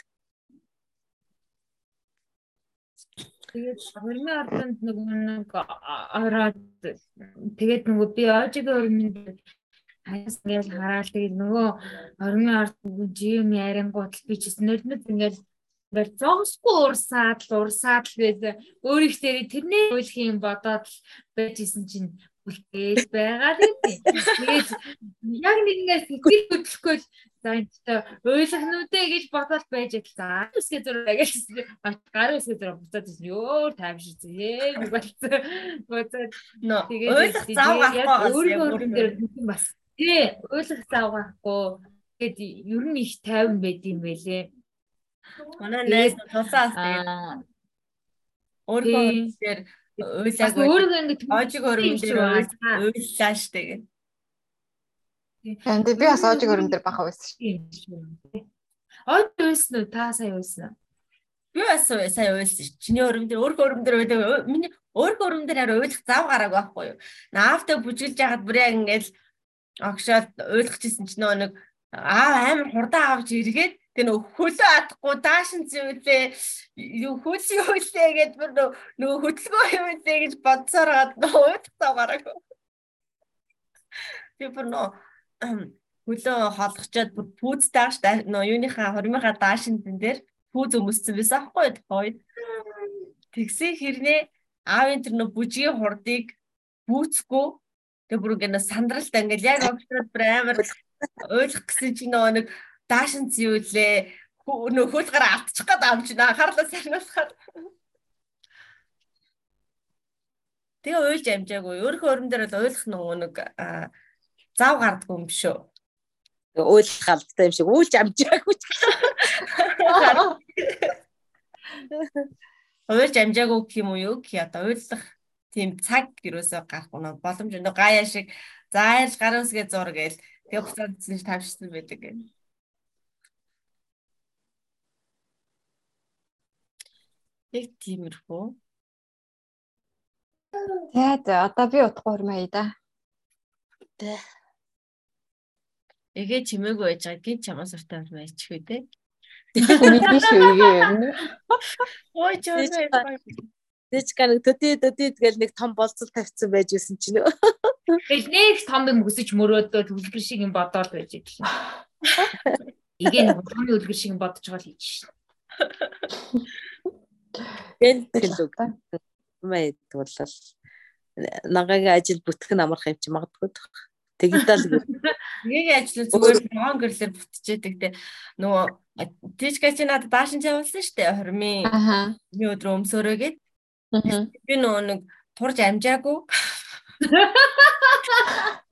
Тэгээд хөрмийн ордонд нөгөө нэг ороод тэгээд нөгөө би оожигийн өрмөнд хаяас ингээл хараад тэгээд нөгөө орны ард жим ярингууд би ч нөлмөд ингээл ингээл зогсгүй урсаад л урсаад л байсан. Өөрийнхөө тэрний ойлгох юм бодоод л байжсэн чинь үлдээд байгаа тийм. Тэгээд яг нэгнээс сэтгэл хөдлөхгүй за энэ ойлгохнуудэ гэж бодоод байж байгаа. Үсгээ зураг гэж гар үсгээ зураг буцаад ирсэн. Ёо тайвширсан. Ээ нэг болцсон. Буцаад тэгээд ойлгох зав гарахгүй өөрөө бас Тий, ойлгох зав гахгүй. Тэгээд ер нь их тайван байд юм байлээ. Манай найз тусаас тэгээд өөрөө тэр уйлаг өөрөө ингэ оожиг өрөм дээр уйллаа штэ гэх. Энд би бас оожиг өрөм дээр баха байсан шүү. Оож уйлсан уу? Та сая уйлсан уу? Би бас сая уйлсан. Чиний өрөм дээр өөрөө өрөм дээр уйлаа. Миний өөрөө өрөм дээр хараа уйлах зав гараагүй байхгүй юу? Наавтаа бүжиглж яхад бүр яг огшоод ойлгочихсон ч нөө нэг аав амар хурдан авч иргээд тэр нөө хөлөө атахгүй даашин зүйвлээ юу хөлс юу илээ гэд бүр нөө хөдөлгөө юм илээ гэж бодсоор гад нөө уйдтаа гараагүй. Би бүр нөө хөлөө холгочоод бүр пүүз тааш нөө юуныхаа хормынхаа даашин дээр пүүз өмссөн байсан аахгүй тохойд. Тэгсэн хэрнээ аавын тэр нөө бүжгийн хурдыг бүүцгүй Тэгээ бүр ингэ сандралт ингээл яг огтрол бүр амар ойлгох гэсэн чинь нөгөө нэг даашин зүйүлээ нөө хөл гараа автчих гээд авч байна. Анхаарлаа сарниулахаар. Тэгээ уйлж амжаагүй. Өөрийнхөө өрөн дээр л ойлгох нөгөө нэг зав гардгүй юм биш үү? Уйлах алдтай юм шиг үүлж амжаагүй. Уйлж амжаагүй гэх юм уу юу? Ки одоо уйлах тийм цаг юусоо гарахгүй нөө боломж нөө гаяа шиг зааж гарын үсгээ зур гээл тэгээ буцаад чинь тавьчихсан байдаг гэнэ. Яг тиймэрхүү. За одоо би утгагүй хурмаа да. Тэ. Эгэ чимээгүй байж байгаа гин чамаас уртаа хурмаа ичих үү те. Мэдээ шүү эгээ юм. Ой чамаа. Тэч гэнэ төдий төдий тэгэл нэг том болцол тавьсан байж байсан чинь. Тэгэл нэг том юм өсөж мөрөөдөө төлгөр шиг юм бодоод байж ирлээ. Игээ нэг томны үлгэр шиг бодож байгаа л хийж шин. Гэл тэгэл үг. Мэй тулал нагагийн ажил бүтгэн амарх юм чи магадгүй. Тэгдэл. Нэгийн ажил зүгээр ноон гэрлэр бүтчихэдэг те. Нөгөө тийчгээ чи надад даашин чавуулсан шүү дээ. Хормын. Аа. Би өдрөө өмсөөрөө гээд. Би нөгөө нэг турж амжаагүй.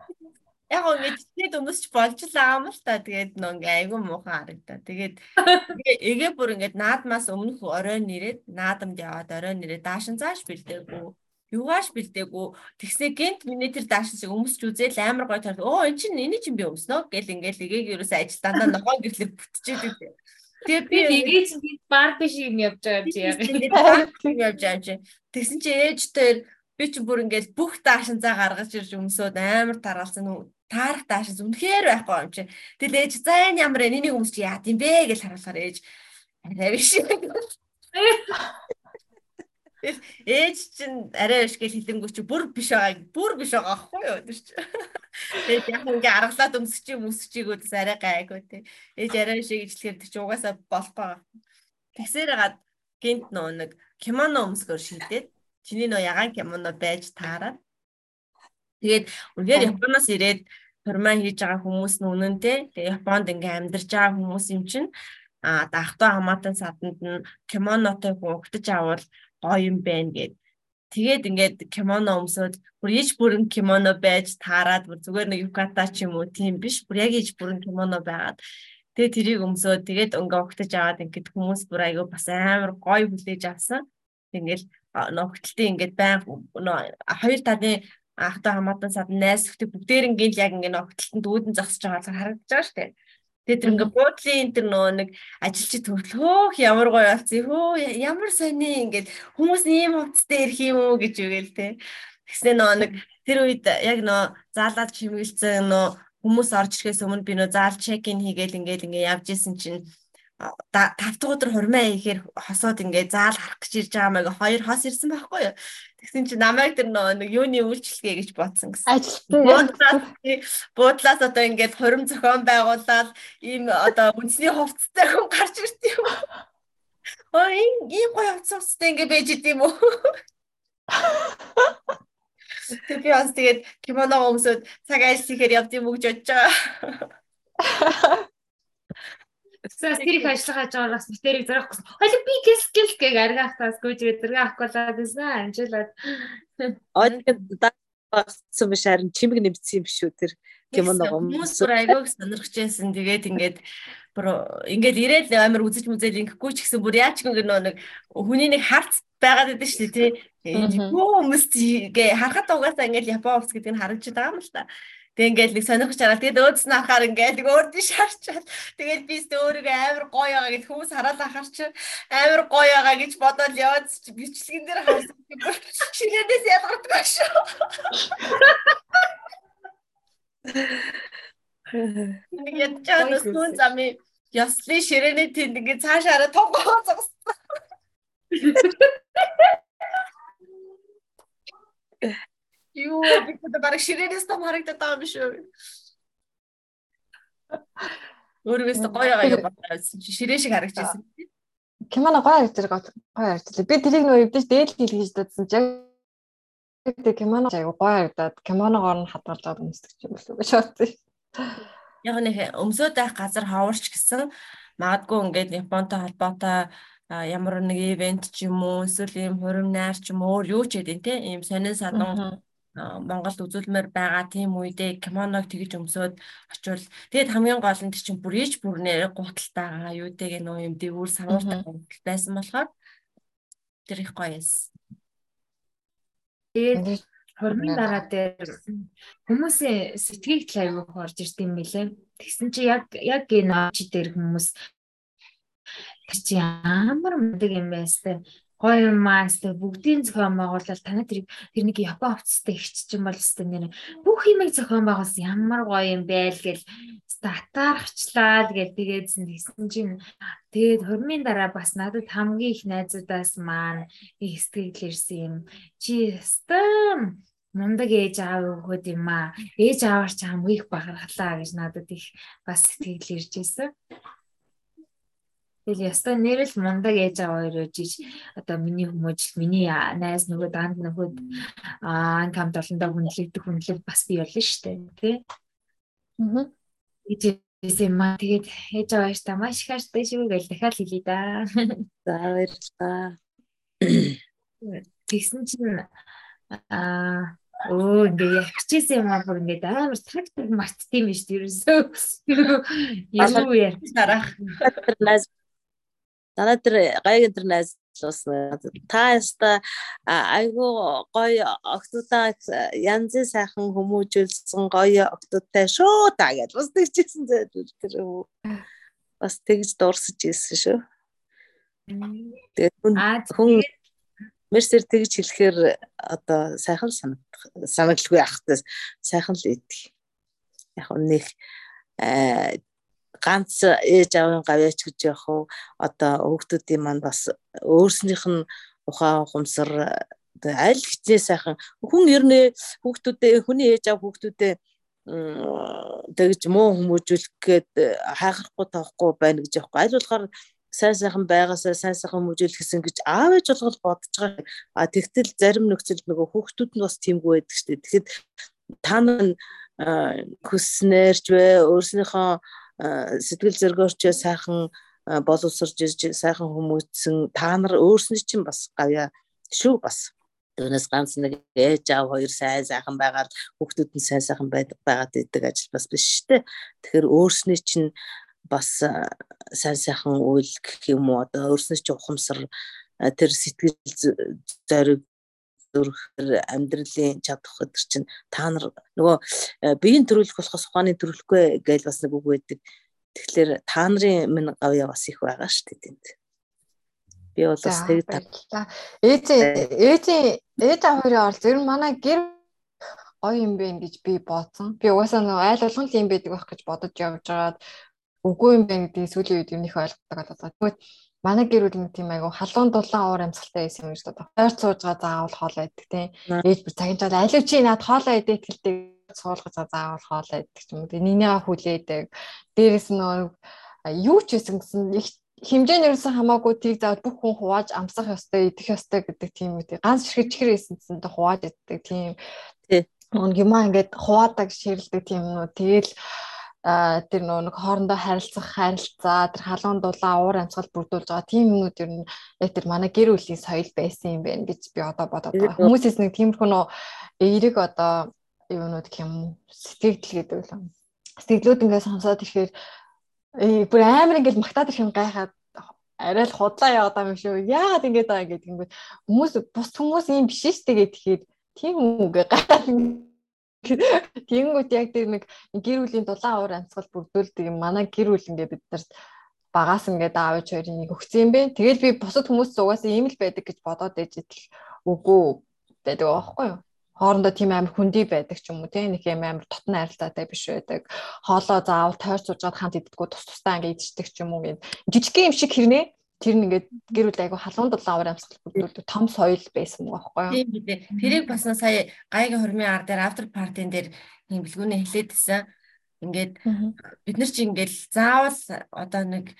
Яг ингэж тэгээд өмсч болж л аам л та. Тэгээд нөө ингээ айгүй муухан харагдаа. Тэгээд эгээ бүр ингээд наадмаас өмнөх оройн нэрээд наадамд яваад оройн нэрээд даашин зааш бэлдээгүй юугааш бэлдээгүй тэгснэ гинт миний тэр даашин шиг өмсч үзээл амар гой таар оо эн чинь эний чинь би өмснө гэл ингээл эгийг ерөөс ажил дандаа ногоон гэрлэр бүтчихээд Тэгээ би эгээ чинь барби шиг юм явж байгаа чи яг. Явж байгаа чи. тэгсэн чи ээжтэй би чи бүр ингээл бүх даашин заа гаргаж ирж өмсөд амар тараалсан үү таарах даашин үнэхээр байхгүй юм чи. Тэгэл ээж за энэ ямар энийг өмсч яа? Гэм бэ? гэж харуулахаар ээж. Арай биш Тэгэл ээж чинь арай биш гэж хэлэнгүү чи бүр биш байгаа. Бүр биш байгаа аахгүй юу тэр чи. Тэгээд яг ингээ аргалаад өмсөж юм өсчихийг үс арай гайгүй те. Ээж арай биш гэж хэлэхээр тэр чи угаасаа болохгүй байгаа. Тэгсээр гад гинт нөө нэг кимоно өмсгөр шийдээд чиний нөө ягаан кимоно байж таараад тэгээд үнээр Японоос ирээд турмаа хийж байгаа хүмүүс нь үнэнтэй. Тэгээ Японд ингээ амьдарч байгаа хүмүүс юм чинь а дахтаа хамаатан саданд нь кимонотой хөвгтөж авал гоё юм байна гэд. Тэгээд ингээд кимоно өмсөд бүр ич бүрэн кимоно байж таарад бүр зүгээр нэг юката ч юм уу тийм биш. Бүр яг ич бүрэн кимоно байгаад тэгээд тэрийг өмсөөд тэгээд өнгө огтож аваад ингээд хүмүүс бүр айгүй бас амар гоё хүлээж авсан. Ингээл ногтлтын ингээд байн хоёр талын ахтай хамаатан сад найсхтыг бүгдээрингийн яг ингээд ногтлтанд үүдэн зогсож байгаа харагдаж байгаа шүү дээ. Тэгээд тэр ингээ буудлын тэр нөө нэг ажилчид төрөл хөөх ямар гоё болсон хөө ямар сони ингээд хүмүүс ийм хувцастай ирэх юм уу гэж үгээл те. Тэгснэ нөө нэг тэр үед яг нөө заалаад чимгэлцэн нөө хүмүүс орж ирэхээс өмнө би нөө заал чек ин хийгээл ингээл ингээ явж исэн чинь тав дахь өдөр хурмаа ихээр хосоод ингээ заал харах гэж ирж байгаа маяг хоёр хос ирсэн байхгүй юу. Тэгсэн чинь намайг тэр нэг юуны үйлчлэгээ гэж бодсон гэсэн. Ажилтсан. Буудлаас одоо ингээд хурим зохион байгуулаад ийм одоо үндэсний хувцастай хүн гарч ирт юм. Оо ийм гоё хувцастай ингээд байж идэм үү? Тэг би бас тэгээд кимоно өмсөд цаг ажил хийхээр явд юм уу гэж бодож байгаа. Тэгсээс тэр их ажиллах хаж байгаагаас битэрийг зарах гэсэн. Хойло би гис гис гэг аргаахтаас гүйж зэрэг авахгүйлаа гэсэн амжилаад. Одоо багцсан биш харин чимэг нэмсэн юм биш үү тэр кимоно хүмүүс бүр айгууг сонирхож байсан. Тэгээд ингээд бүр ингээд ирээд амар үзэж мүзэл ингэхгүй ч гэсэн бүр яач гэнэ нэг хүний нэг харц байгаад байдаг шүү дээ тий. Юу хүмүүс гээ харахад угаасаа ингээд Япон хувцс гэдэг нь харагдаж байгаа юм л та. Тэг ингээл нэг сонирхож чараад тэгээд өөдс нь ахаар ингээл нэг өөр дэш харчаад тэгээд би өөрийгөө амар гоё байгаа гэж хүмүүс хараад ахаар чи амар гоё байгаа гэж бодоод яваад бичлэгэн дээр харсан ширээдээс ялгарддаг шүү. Нэг ядчаад өснөн зами яслын ширээний тэнд ингээ цаашаараа тонгоо зогссон. Юу би одоо бараг ширээнээс том харагдаад байгаа юм шүү. Өөрөөс гоё гоё бодсон чи ширээ шиг харагч байсан. Кимоно гоё харагдаж гоё харагдаж. Би тэрийг нөө эвдэж дээд хийж дадсан чи тэг кимоно аяг гоё харагдаад кимоногоор нь хадгалж аваад өмсдөг юм уу гэж бодсон. Яг нэг өмсөд байх газар хаварч гэсэн магадгүй ингээд Японтой холбоотой ямар нэг ивент ч юм уу эсвэл ийм хурим найр ч юм уу өөр юу ч гэдэг тийм ийм сонин садан Монголд үзүүлмээр байгаа тийм үедээ кимоног тэгж өмсөөд очивол тэгээд хамгийн гол нь чинь бүр ич бүрнээр гуталтайгаа юутэйг нөө юм дэвүүр савуултай байсан болохоор тэр их гоё эс. Тэгээд хормын дараа дээр хүмүүсийн сэтгэл тал аягүй орж ирд юм билээ. Тэгсэн чи яг яг энэ очи дээр хүмүүс чи ямар мундаг юм сте гоё юм аа сте бүгдийн зохион байгуулалт танаа тэр тэр нэг Япон хувцастай ихч чинь бол сте нэр. Бүх юмыг зохион байгуулсан ямар гоё юм байл гэл сте атаархчлаа гэл тэгээдсэн тэгсэн чинь тэгээд хормын дараа бас надад хамгийн их найзуудаас маань их сэтгэл ирсэн юм. Чи сте мундаг ээж аав өгөхөд юм аа. Ээж аавар ч хамгийн их бахархлаа гэж надад их бас сэтгэл ирж байсан Тэгэл яста нэрэл мундаг ээж аваа хоёр ижиж одоо миний хүмүүжил миний найз нөгөө данд нөхөд аа анкам долондоо хүнлэгдэх хүнлэг бас бий болно дээ тий. Аа. Ижээсээ маа тэгээд ээж аваа та маш их аштай шүү гэж дахиад хэлье да. За баярлалаа. Тэгсэн чинь аа Өө ингээ ягчээсэн юм аа бүр ингээ амар тактик мартдсан юм биш үү ерөөсөө. Юу яа. Дараах. Манай тэр гайг тэр найзлуус та яста айгуу гоё октодаа янзын сайхан хүмүүжүүлсэн гоё октодтай шүү та гэж бас тэгчихсэн тэр бас тэгж дуурсаж ийсэн шүү. Тэгээд хүн мерсер тэгж хэлэхээр одоо сайхан санагдах санагдлгүй ахтаас сайхан л идэх. Яг нэг ганц ээж аавын гавьяач гэж яах вэ? Одоо хүүхдүүдийн манд бас өөрснийх нь ухаан ухамсар аль хичнээн сайхан хүн ер нь хүүхдүүдээ хүний ээж аав хүүхдүүдээ тэгж муу хүмүүжүүлэх гээд хайхрахгүй тоохгүй байна гэж яахгүй аль болохоор сайн сайхан байгаасаа сайн сайхан хүмүүжүүлэх гэсэн гэж аав ээж болгол бодож байгаа. А тэгтэл зарим нөхцөл нөгөө хүүхдүүд нь бас тиймгүй байдаг шүү дээ. Тэгэхэд та нар хүснээрч вэ өөрснийхөө сэтгэл зөргөөрч сайхан боловсрж ирж сайхан хүмүүжсэн та нар өөрсний чинь бас гавья. Шүү бас. Түүнээс ганц нэг ээж аав хоёр сайн сайхан байгаад хүүхдүүд нь сайн сайхан байдаг байгаад идэг ажил бас биш шүү дээ. Тэгэхээр өөрснөө чинь бас сайн сайхан үйл гэх юм уу? Одоо өөрснөө чинь ухамсар тэр сэтгэл зориг зүрхэр амьдралын чадах өдр чинь та нар нөгөө э, биеийн төрөлх болохоос ухааны төрөлхгүй гэж бас нэг үг байдаг. Тэгэхээр та нарын минь гавья бас их байгаа шүү дээ тэнд. Би бол бас тэг та. Ээж ээж ээж аваараа бол зөв манай гэр гоё юм бэ гэж би бодсон. Би угаасаа нөгөө айл болгон л юм байдаг байх гэж бодож явж байгаад үгүй юм байна гэдгийг сүүлийн үед юмнийх ойлгодог болоод. Тэгвэл манай гэр бүл нэг тийм айгу халуун дулаан уур амьсгалтай байсан юм гэж бодоо. Хойр цууж байгаа заавал хоолоо идэх тийм. Ээж бүр цагийн жол алив чи над хоолоо идэх гэлтэй суулгаж заавал хоолоо идэх юм. Нинийгаа хүлээдэг. Дээрээс нь юу ч байсан гэсэн их хэмжээ нь ерөөсөн хамаагүй тийг заавал бүх хүн хувааж амсах ёстой, идэх ёстой гэдэг тийм үү. Ганц ширхэг чихэр хийсэн чинь хувааж иддэг тийм. Тий. Юмаа ингээд хуваадаг ширэлдэг тийм үү. Тэгэл тэр нэг хоорондоо харилцах харилцаа тэр халуун дулаан уур амьсгал бүрдүүлж байгаа тийм юмнууд ер нь яг тэр манай гэр бүлийн соёл байсан юм байна гэж би одоо бодоод байгаа. Хүмүүсээс нэг тиймэрхүү нөө эерэг одоо юунууд гэх юм сэтгэл гэдэг л юм. Сэтгэлүүд ингээд сонсоод ирэхээр бүр амар ингээд магтаад ирэх юм гайхаад арай л худлаа яваад юм шүү. Яагаад ингэж байгаа гэдэг юм бэ? Хүмүүс бус хүмүүс юм биш шүү дээ гэхээр тийм үгээ гайхаад Тэгэнгүүт яг тэр нэг гэр бүлийн дулаан уур амьсгал бүрдүүлдэг юм. Манай гэр бүл ингээ бид нарт багаас ингээд аавч хоёрын нэг өгсөн юм бэ. Тэгэл би бусад хүмүүс угаасаа ийм л байдаг гэж бодоод ээж идэл үгүй байдаг аахгүй юу? хоорондоо тийм амар хүндий байдаг ч юм уу тийм нэг юм амар тотны арилтаатай биш байдаг. Хоолоо заавал тойр суугаад хамт иддэггүй тус тустай ингээд идчихдэг ч юм уу гэд. Жижиг юм шиг хэрнээ тэр нь ингээд гэр бүл айгу халуун дулаан аваар амьсгал бүрдүүлдэг том соёл байсан байгаа байхгүй юу. Тийм бид. Тэрийг бас сая гайгийн хормын ар дээр автор партийн дээр юм бэлгүүнээ хэлээдсэн. Ингээд бид нар чи ингээд заавал одоо нэг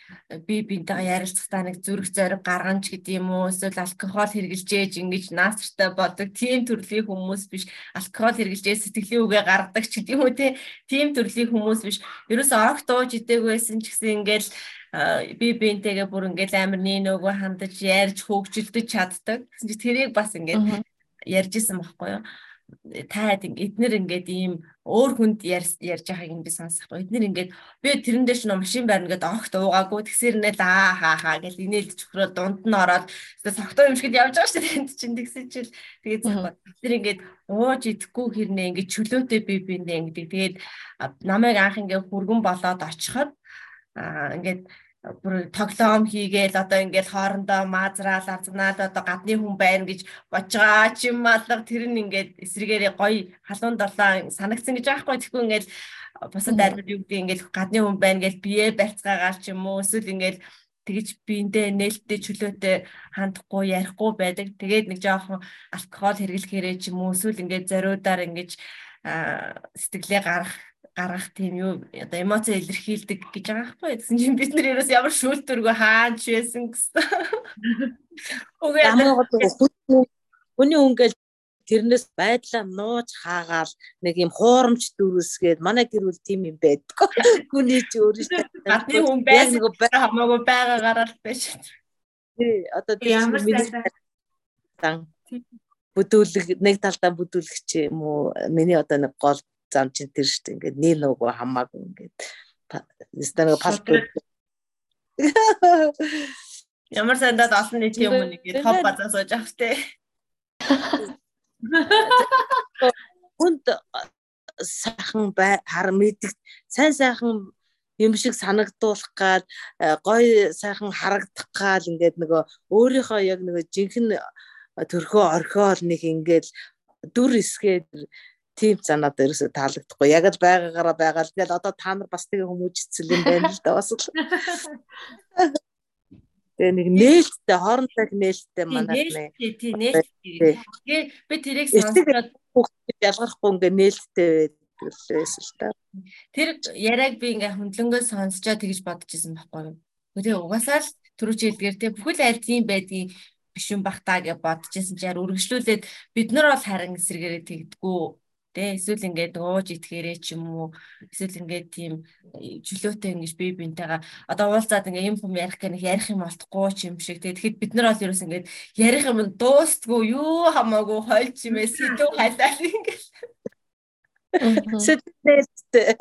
би бинтэйгээ ярилцахтаа нэг зүрх зориг гарганч гэдэг юм уу эсвэл алкогол хэрглэжээж ингэж наасартай болдог тийм төрлийн хүмүүс биш алкогол хэрглэжээ сэтгэлийн үгээ гаргадаг ч гэдэг юм уу тийм төрлийн хүмүүс биш ерөөсөө огт ууж идээгүй байсан ч гэсэн ингээд би бинтэйгээ бүр ингээд амар нэг нөгөө хандаж ярьж хөгжилдөж чаддаг. Тэгсэн чи тэрийг бас ингээд ярьж исэн байхгүй юу? таад эднэр ингээд ийм өөр хүнд ярьж байгааг юм би сонсохгүй. Эднэр ингээд би тэрэн ч нөө машин барина гэдээ огт уугаагүй. Тэгсэр нэл аа хаа хаа гэж инээлж өгрөө дунд нь ороод согтоо юм шиг явж байгаа шүү дээ тэнд чинь тэгсэн чил тэгээд захгүй. Тэр ингээд ууж идэхгүй хэрнээ ингээд чөлөөтэй би биндээ ингээд тэгээд намайг анх ингээд хүргэн болоод очиход ингээд бүр тоглоом хийгээл одоо ингээл хоорондоо маазраал азнаад одоо гадны хүн байна гэж бочгаа чим малга тэр нь ингээд эсрэгээрээ гоё халуун долоо санагдсан гэж аахгүй тэгэхгүй ингээл бусад армид юу гэдэг ингээл гадны хүн байна гэж бие барьцгаагаал ч юм уу эсвэл ингээл тэгэж биендээ нээлттэй чөлөөтэй хандахгүй ярихгүй байдаг. Тэгээд нэг жоохон алкогол хэрэглэхээрээ ч юм уу эсвэл ингээд зориудаар ингэж сэтгэлээ гарах гаргах тийм юу одоо эмоц илэрхийлдэг гэж байгаа байхгүй гэсэн чинь бид нар ерөөс ямар шүүлтүргөө хаач байсан гэсэн. Үгүй хүний үнгээл тэрнээс байдлаа нууж хаагаал нэг юм хуурамч дүүрсгээд манай гэр бүл тийм юм байдгүй. Хүний чи өөрөөсөө гадны хүн байсан хамаагүй байгаагаараа л байж. Тий одоо ямар сан бүдүүлэг нэг талдаа бүдүүлэгч юм уу миний одоо нэг гол зам чинь тэр шүү дээ. Ингээд нэг нөгөө хамаагүй ингээд нэг паспорт Ямар сандад олон нийт юм уу нэг топ базаа сууж авах те. Хүнд сайхан хар мэддэг сайн сайхан юм шиг санагдуулах гал гоё сайхан харагдах гал ингээд нөгөө өөрийнхөө яг нөгөө жинхэнэ төрхөө орхиол нэг ингээд дүр эсгээд тийм занаад ерөөсө таалагдахгүй. Яг л байгаагаараа байгаа л тэгэл одоо та нар бас тэгээ хүмүүжцэл юм байна л да бас л. Тэгээ нэг нээлттэй хоорондоо нээлттэй манайх нэ. Тий, нээлттэй. Тэгээ би тэрийг сонсоод хүүхдэд ялгархгүй ингээ нээлттэй байсан л та. Тэр яриаг би ингээ хөндлөнгөө сонсчоо тэгж бодож исэн байхгүй юу. Тэгээ угаасаа л чи хэлдгээр тий бүхэл айл тийм байдгийн биш юм бах та гэж бодож исэн чаар үргэлжлүүлээд бид нар бол харин эсрэгээрээ тэгдэггүй Тэ эсвэл ингээд ууж итгээрээ ч юм уу. Эсвэл ингээд тийм чөлөөтэй ингэж бие биентэйгээ одоо уулзаад ингээд юм юм ярих гэх ярих юм болтгүй ч юм шиг. Тэ тэгэхэд бид нар бол ерөөс ингээд ярих юм дуустгүй юу хамаагүй хойлч юм ээ сэдв хайлаа ингээд Сэтгэлтэй.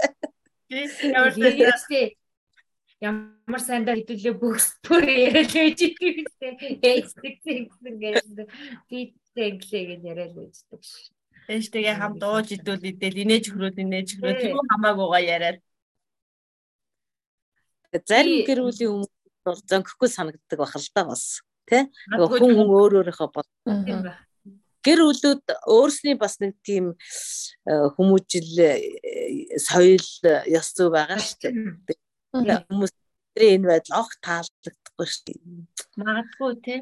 Ямар сайндаа хэдүүлээ бөхсдүр яриад байж идэвхтэй. Ээждэг гэсэн ингээд би тэнглээ гэж яриад байждаг ш. Ээжтэйгээ хамт ууж идүүл идэл инээж хөрөөл инээж хөрөөл тэр хамаагүйгаа яриад. Зарим гэр бүлийн хүмүүс зөнгөхгүй санагддаг бахал та бас тий хүн хүн өөр өөрийнхөө бод гэр бүлүүд өөрсний бас нэг тийм э, хүмүүжил э, соёл ёс зүй байгаа шүү дээ. Хүмүүс энэ байдал огт таалагдахгүй шүү дээ. Магадгүй тий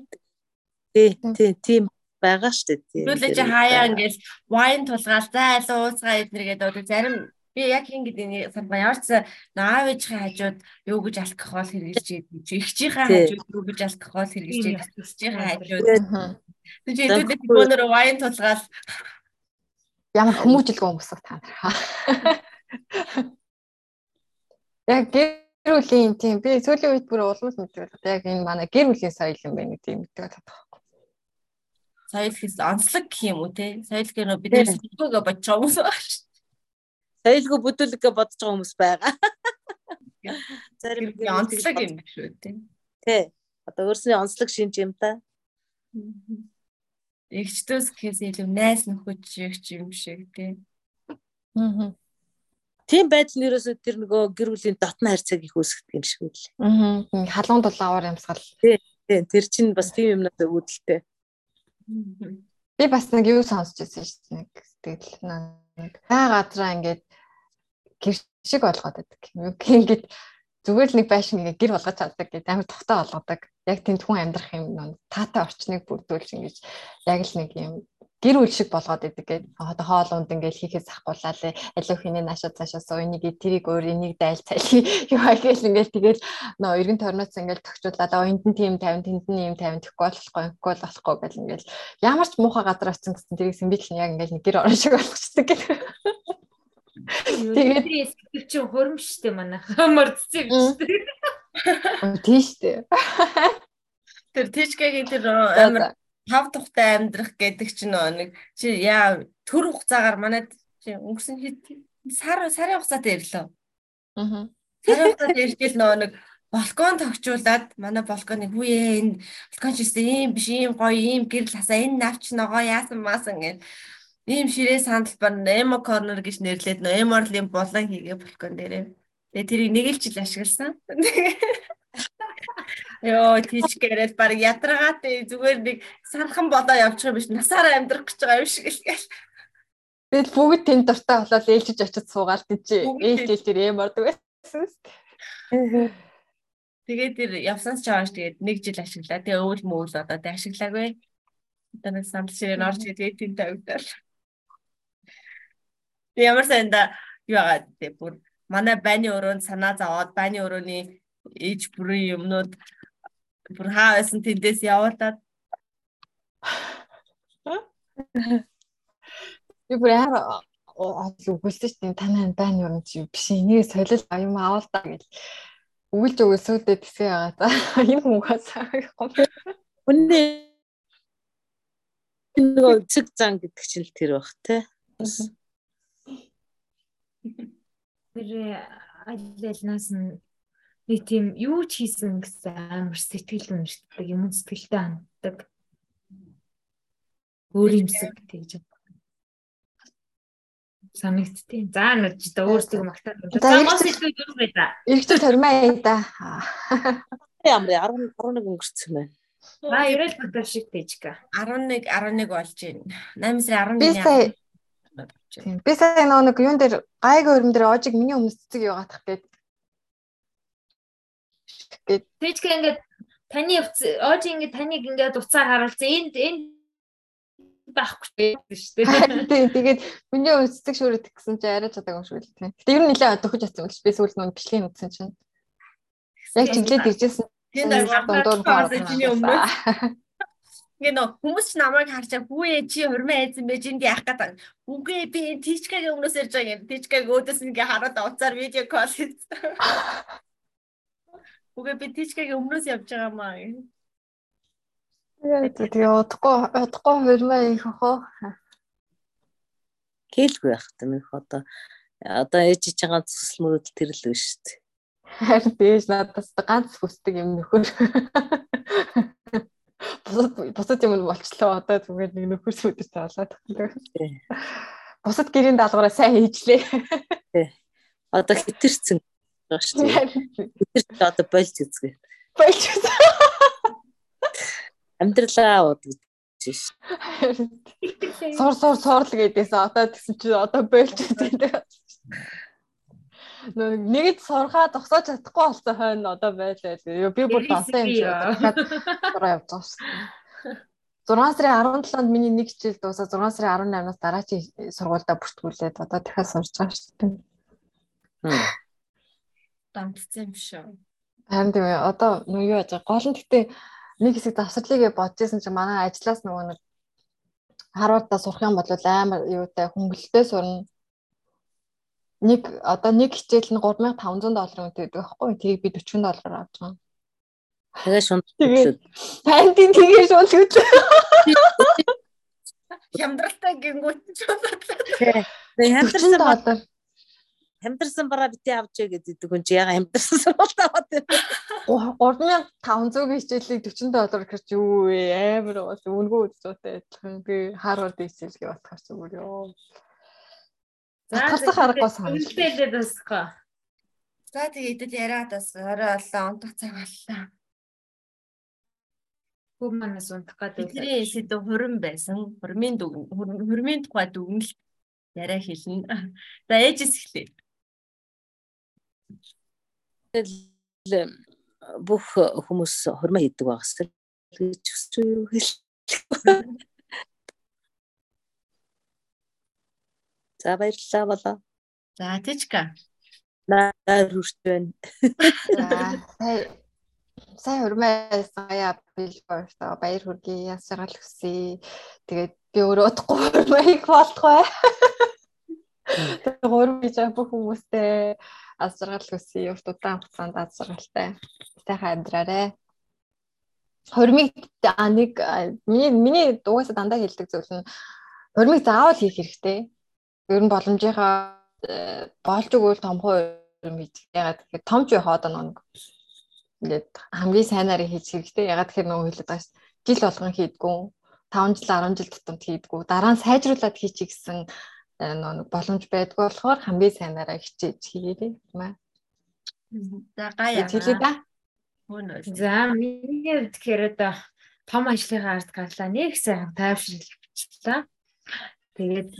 тий тийм байгаа шүү дээ. Түлээ чи хаяа ингээл вайн тулгаал за аль ууцгаа эднэргээд одоо зарим би яг хин гэдэг санаа ямар ч наав ээжийн хажууд юу гэж алкогол хэрэглэж идэв чи эгчийнхээ хажууд юу гэж алкогол хэрэглэж идэв төсчийн хажууд. Тэг чи эдгээр бөөнөр вайн тулгаал. Ямар хүмүүжлгүй өмсөх та нар. Яг гэр бүлийн тийм би сүүлийн үед бүр улмал мэддэг яг энэ манай гэр бүлийн соёл юм байна гэдэг юм мэддэг байна соёл гэхээс онцлог гэх юм уу те? Соёл гэх нь бид нэр сэтгэлгүйгээ бодож байгаа хүмүүс байгаа шүү дээ. Соёлгүй бүдүүлгээ бодож байгаа хүмүүс байгаа. Зарим онцлог юм шүү те тий. Одоо өөрсний онцлог шинж юм та. Эгчдөөс гэхээс илүү найс нөхөж юм шиг те аа Тийм байдал нь ерөөсөө тэр нөгөө гэр бүлийн дотны харьцааг их үүсгдэг юм шиг үл. Аа. Халуун дулаавар юмсгал. Тийм. Тэр чинь бас тийм юмнууд үүдэлтэй. Би бас нэг юу сонсч байсан шүү дээ. Сэтгэл нэг хаа газраа ингээд гэр шиг болгоод байдаг. Ингээд зүгээр л нэг байшин ингээ гэр болгож чаддаг гэдэг амар тогтоо болгодог. Яг тэнд хүн амьдрах юм таатай орчныг бүрдүүлж ингэж яг л нэг юм гэр бүл шиг болгоод идэг гээд одоо хоол унд ингээл хийхээс ахгуулаа лээ алуу хинээ наашаа цаашаа суу энийг тэрийг өөр энийг дайл цайлхи юу гээл ингээл тэгэл нөө эргэн тойрноос ингээл тогтчлаад оо энд нь тийм 50 тэнд нь ийм 50 тэхгүй болохгүй ихгүй болохгүй гэл ингээл. Ямар ч муухай газар очсон гэсэн тэрийг сэмбитл нь яг ингээл нэг гэр орон шиг болгочдөг гэх Тэгээд сэтгэл чинь хуримштэй манайх мордцсон юм шүү дээ. Тийм шүү дээ. Тэр тийчгэгийн тэр амар тав тухтай амьдрах гэдэг чинь нэг чи яа төр хугацаагаар манайд чи өнгөрсөн хэд сар сарын хугацаатай ирлээ. Аа. Сарын хугацаанд иржэл нөө нэг балкон тогчуулаад манай балконы хүүе энэ балкон ч гэсэн ийм биш ийм гоё ийм гэрэл хасаа энэ навч ногоо яасан маасан гэх ийм ширээ сандалбар эмо корнер гэж нэрлээд нөө эморлийн булан хийгээ балкон дээрээ. Тэгээ тэрийг нэг л жил ашигласан. Йоо тийч гэрэл баг ядаргаатай зүгээр нэг санхан болоо явчих юм биш насаараа амьдрах гэж байгаа юм шиг л гээл. Тэгэл бүгд тэнд дуртай болоод ээлжиж очиж суугаал тийч ээлжил тэр юм ордог байсан. Тэгээд тэр явсан ч байгаа ш тэгээд нэг жил ашиглаа. Тэгээ өвөл мөвөл одоо тэ ашиглаагүй. Одоо нэг самбал ширээ орж тэгээд тэнд тавигдал. Ямар санда юу байгаа тэ бүр манай байны өрөөнд санаа зовоод байны өрөөний ээж бүрийн юмнууд бүр хаа байсан тэндээс явуулаад. Би бүр яар үгэлдэж тийм танаа байна юм чи биш. Энийг солил юм авал та гэж үгэлж өгөөсөөдөө тэсгээ байгаа за энэ хүмүүгээс үнэ. Нөгөө цэг зан гэдэг чинь л тэр бах те. Тэр айлнаас нь нэг тийм юу ч хийсэн гэсэн амар сэтгэл үнэртдэг юм сэтгэлтэй ханддаг. Өөр юмсэг тэгж санагдтiin. За ч одоо өөрсдөө магтаад байна. За мос илүү юу вэ да? Иргэдэл тормаа да. Ямар 10 11 өнгөрцөн байна. Аа, ерөөл бодож шиг тэжка. 11 11 болж байна. 8 сарын 11-ний. Тийм. Би сая нэг юун дээр гайг өрөм дээр оожиг миний өмнө цэцэг яваадах гээд гээд Тэжгэ ингээд таны ооч ингээд таныг ингээд уцаар харуулсан энд энд байхгүй шүү дээ. Тийм тэгээд миний өсдөг шүүрët гэсэн чи арай чадаагүй шүү дээ. Гэтэ ер нь нэлээд төхөж атсан гэж би сүүл нөө бичлэгийн үтсэн чинь. Яг чиглээд иржсэн. Тийм дундуур гарсан нөө хүмүүс ч намайг харчаа хүүе чи хурмаа айзан байж энд яах гэдэг. Үгүй би тийчкагийн өмнөөс ирж байгаа юм. Тийчкаг өөдөөс ингээ хараад уцаар видео кол хийсэн. Үгүй би тийчкагийн өмнөөс явж байгаа маа. Тэгээ удахгүй удахгүй хурмаа их хоо. Хэлгүй байх юм их одоо одоо ээж чи ганц төсөл мөрөдөл тэр л биш шүү дээ. Харин дээж надаас ганц хүсдэг юм нөхөр. Бусад бусад юм болчлоо одоо зүгээр нэг нөхөр сүдэж таалаад байна. Бусад гэрийн даалгавраа сайн хийжлээ. Одоо хитэрсэн байгаа шүү дээ. Тэр ч одоо болж үзгээ. Болж үзээ. Амьдралаа удаж ш. Сор сор сорл гэдээсээ одоо тэгсэн чи одоо болж үзээ. Нэгэд сурхаа зогсоож чадахгүй болсон хойно одоо байлаа. Би бүр донтой юм шиг сураа явж байгаа шүү дээ. 6 сарын 17-нд миний нэг жил дуусаа 6 сарын 18-наас дараачийн сургуультай бүртгүүлээд одоо дахиад сурж байгаа шүү дээ дамтсан юм шүү. Харин тийм ээ одоо юу яаж гол нь гэтээ нэг хэсэг завсарлыг бодож исэн чинь манай ажлаас нөгөө нэг Харвардаа сурах юм бол амар юутай хөнгөлөлтөө сурна. Нэг одоо нэг хичээл нь 3500 доллар үнэтэй байхгүй. Тийг би 40 доллараар авч байгаа. Тэгээ шунд. Танд тэгээ шунд төлөө. Хямдралтай гингүүт ч бодлоо. Тэгээ хямдрсан доллар хамдарсан бараа бити авч яа гэдэг хүн чи яга хамдарсан сургалт аваад байна. 3500 хичээлийг 40 доллар гэхэр чи юу вэ? Амар бол үнгүй үзүүтэй адилхан. Би Харвард хичээлгээ батхаар зүгээр ёо. За тасах харахгүй санаж. Хэлээд басгаа. За тэгээд яриад бас орой боллоо унтах цаг боллоо. Хүм манаас унтах гэдэг. Бидний сэдв хурим байсан. Хурмын дүгэн хурмын тухай дүгнэлт яриа хэлнэ. За ээжээс эхлэе. Тэгэл бүх хүмүүс хурмаа хийдэг байгаас гэж хүсч юу хэл. За баярлалаа болоо. За тэжка. Наа хүрч байна. Сая хурмаа сая бэлгөө баяр хүргэе яс жаргал хүсье. Тэгээд би өөрөө удахгүй хурмаа хийх болтугай. Хурмаа хийж бүх хүмүүстэй аз жаргал хүсье. Урт удаан хугацаанд аз жаргалтай. Сайхан амьдраарай. хормыг а нэг миний миний угаасаа дандаа хэлдэг зүйл нь хормыг заавал хийх хэрэгтэй. Ер нь боломжийнхаа болж өгвөл томхоо юм хийж. Ягаад гэхээр том ч хоод нэг ингээд хамгийн сайнаар хийж хэрэгтэй. Ягаад гэхээр нөгөө хэлээд байгаа шүү. Жил болгон хийдгүү. 5 жил 10 жил тутамд хийдгүү. Дараа нь сайжруулад хийчих гэсэн нэг боломж байдгүй болохоор хамгийн сайнаараа хичээж хийгээрэй юм аа. За гаяа. Хэлээ да. За миний хувьд гэхээр одоо том ажлынхаа ард гарлаа нэг сайн тайвшруулчихлаа. Тэгээд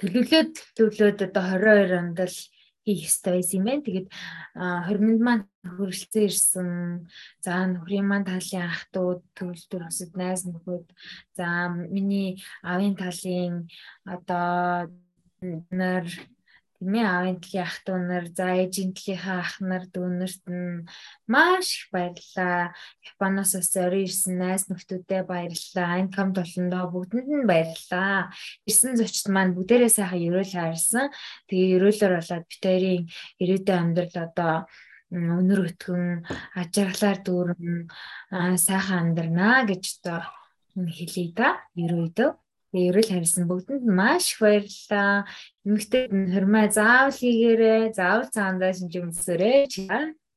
төлөвлөөд төлөвлөөд одоо 22 онд л хийх ёстой байсан юм байна. Тэгээд 20-нд маань хөрөлцөн ирсэн. За нөхрийн маань талын ах トゥ төвлөлтөр өсөд найз нөхөд. За миний аавын талын одоо нар Тэмээ аавын талын ах トゥ нар, за ээжийн талынхаа ах нар, дүүнерт нь маш их баярлалаа. Японоос бас орой ирсэн найз нөхдүүдэд баярлалаа. Income толондоо бүгдэнд нь баярлалаа. Ирсэн зочд маань бүгдээрээ сайхан ерөөл харсан. Тэгээ ерөөлөөр болоод битэрийн ирээдүйн амьдрал одоо өнөр өтгөн ажиглаар дүүрэн сайхан амьдрнаа гэж одоо хэлээ да. Ерөөдөө ерөөл харьсан бүгдэнд маш их баярлалаа. Эмэгтэй хөрмөө заавал хийгээрэй. Заавал цаандаа шинж өмсөөрэй.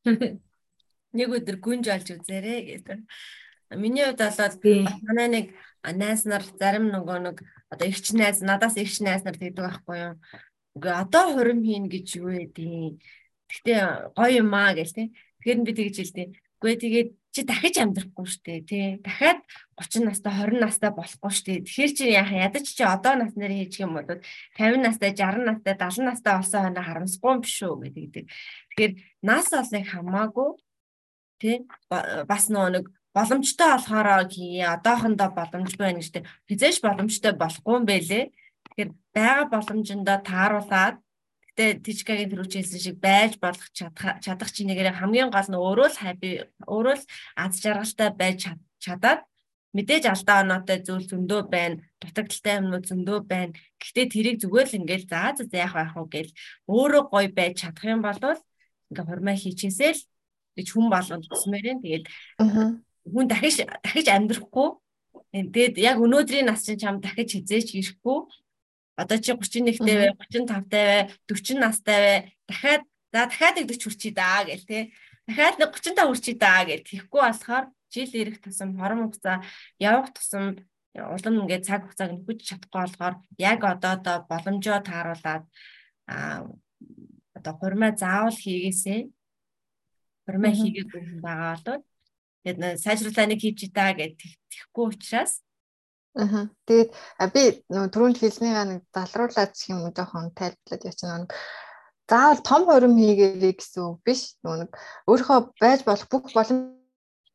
Нэг өдөр гүнж олж үзээрэй гэдэг. Миний хувьд болоод манай нэг найз нар зарим нөгөө нэг одоо эгч найз надаас эгч найз нар тэгдэг байхгүй юу. Үгүй одоо хурим хийн гэж юу вэ? Гэтэ гоё юм аа гэж тийм. Тэгэхээр би тэгж хэлдэг. Үгүй тэгээд чи дахиж амьдрахгүй штэ тий. Дахиад 30 настай 20 настай болохгүй штэ. Тэгэхээр чи яхаа ядаж чи одоо нас нэр хийж юм бол 50 настай 60 настай 70 настай болсон хойно харамсахгүй юм биш үү гэдэг. Тэгэхээр нас олныг хамаагүй тий бас нөө нэг боломжтой болохоор хий одоохондоо боломжгүй байна гэжтэй хизээш боломжтой болохгүй юм бэлээ. Тэгэхээр байгаа боломжиндоо тааруулаад Гэтэ Тижкагийн төрүүлжсэн шиг байж болох чадах чинээгээр хамгийн гол нь өөрөө л хаппи өөрөө л аз жаргалтай байж чадаад мэдээж алдаа оноотой зүйл зөндөө байна, дутагдaltaй юмнууд зөндөө байна. Гэхдээ тэрийг зүгээр л ингээл заа за яах байх вэ гэж өөрөө гоё байж чадах юм бол ингээ хурмаа хийчихээсэл гэж хүн болгонд төсмээрэн тэгээд хүн дахиж дахиж амьдрахгүй. Тэгээд яг өнөөдрийн нас чинь чам дахиж хизээч ирэхгүй одоо чи 31-тэй бай, 35-тай бай, 40 настай бай. Дахиад за дахиад нэг 40 хүрчий даа гэл те. Дахиад нэг 35 хүрчий даа гэл тэгэхгүй болохоор жил ирэх тусам хорон хугацаа явах тусам улам ингээд цаг хугацааг нөхөж чадахгүй болохоор яг одоо одоо боломжоо тааруулаад а одоо хурмаа заавал хийгээсэй. Хурмаа хийгээгүй хүн байгаа болоод тэгээд сайжруулаа нэг хийж даа гэж тэгэхгүй учраас Аа. Тэгээд би нөгөө түрүүнд хэлснийгаа нэг залруулаад юм жоохон тайлбарлаад явчихна. Нэг заавал том хурим хийгээрэй гэсэн үг биш. Нөгөө нэг өөрийнхөө байж болох бүх боломж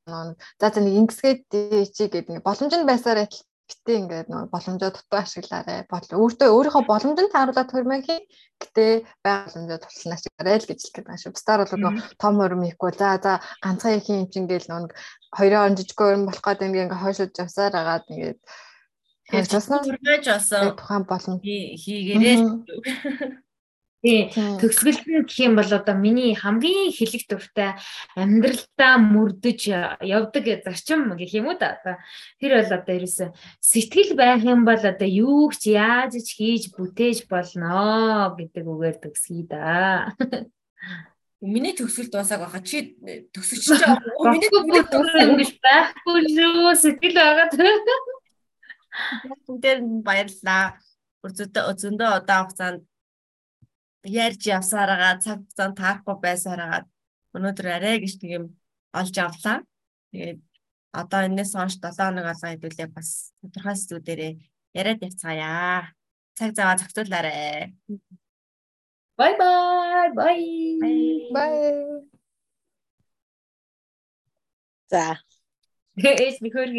нөгөө за за нэг ингэсгээд чи гэдэг нэг боломж нь байсаар адил гэтээ ингээд нөгөө боломжоо дутуу ашиглаарай. Өөртөө өөрийнхөө боломжинд тааруулаад хөрмөө хий. Гэтэ байгаа боломжоо тулсан ашиглаарай л гэж хэлэх гэдэг шүү. Бусдаар бол нөгөө том хөрм хийхгүй. За за ганцхан их юм чинь гээл нөгөө хоёроо жижиг хөрм болох гээд ингээд хойшууд явсаар агаад ингээд Тэгэхээр цаснаа түргэж болсон тухайн болон. хийгээрээ Тий. Төгсгөлт нь гэх юм бол одоо миний хамгийн хэлэг дуртай амьдралдаа мөрдөж явдаг зарчим гэх юм уу да. Тэр бол одоо ерөөсө сэтгэл байх юм бол одоо юу ч яаж ч хийж бүтээж болно гэдэг үгээр төгсгий да. Миний төгсгөл дуусааг байхад чи төгсөж чинь миний төгсгөл ингэж байхгүй шүү. Сэтгэл байгаад Дээр баярлаа. Зөндөө зөндөө удаан хугацаанд ярьж явсараа цаг хугацаанд таарахгүй байсараа өнөөдөр арай гэж нэг юм олж авлаа. Тэгээд одоо энэс хойш 7 хоног алга хэдүүлээ бас тодорхой зүйлээрээ яриад явцгаая. Цаг заваа зохицуулаарай. Bye bye. Bye. Bye. За. Ээж би хөргий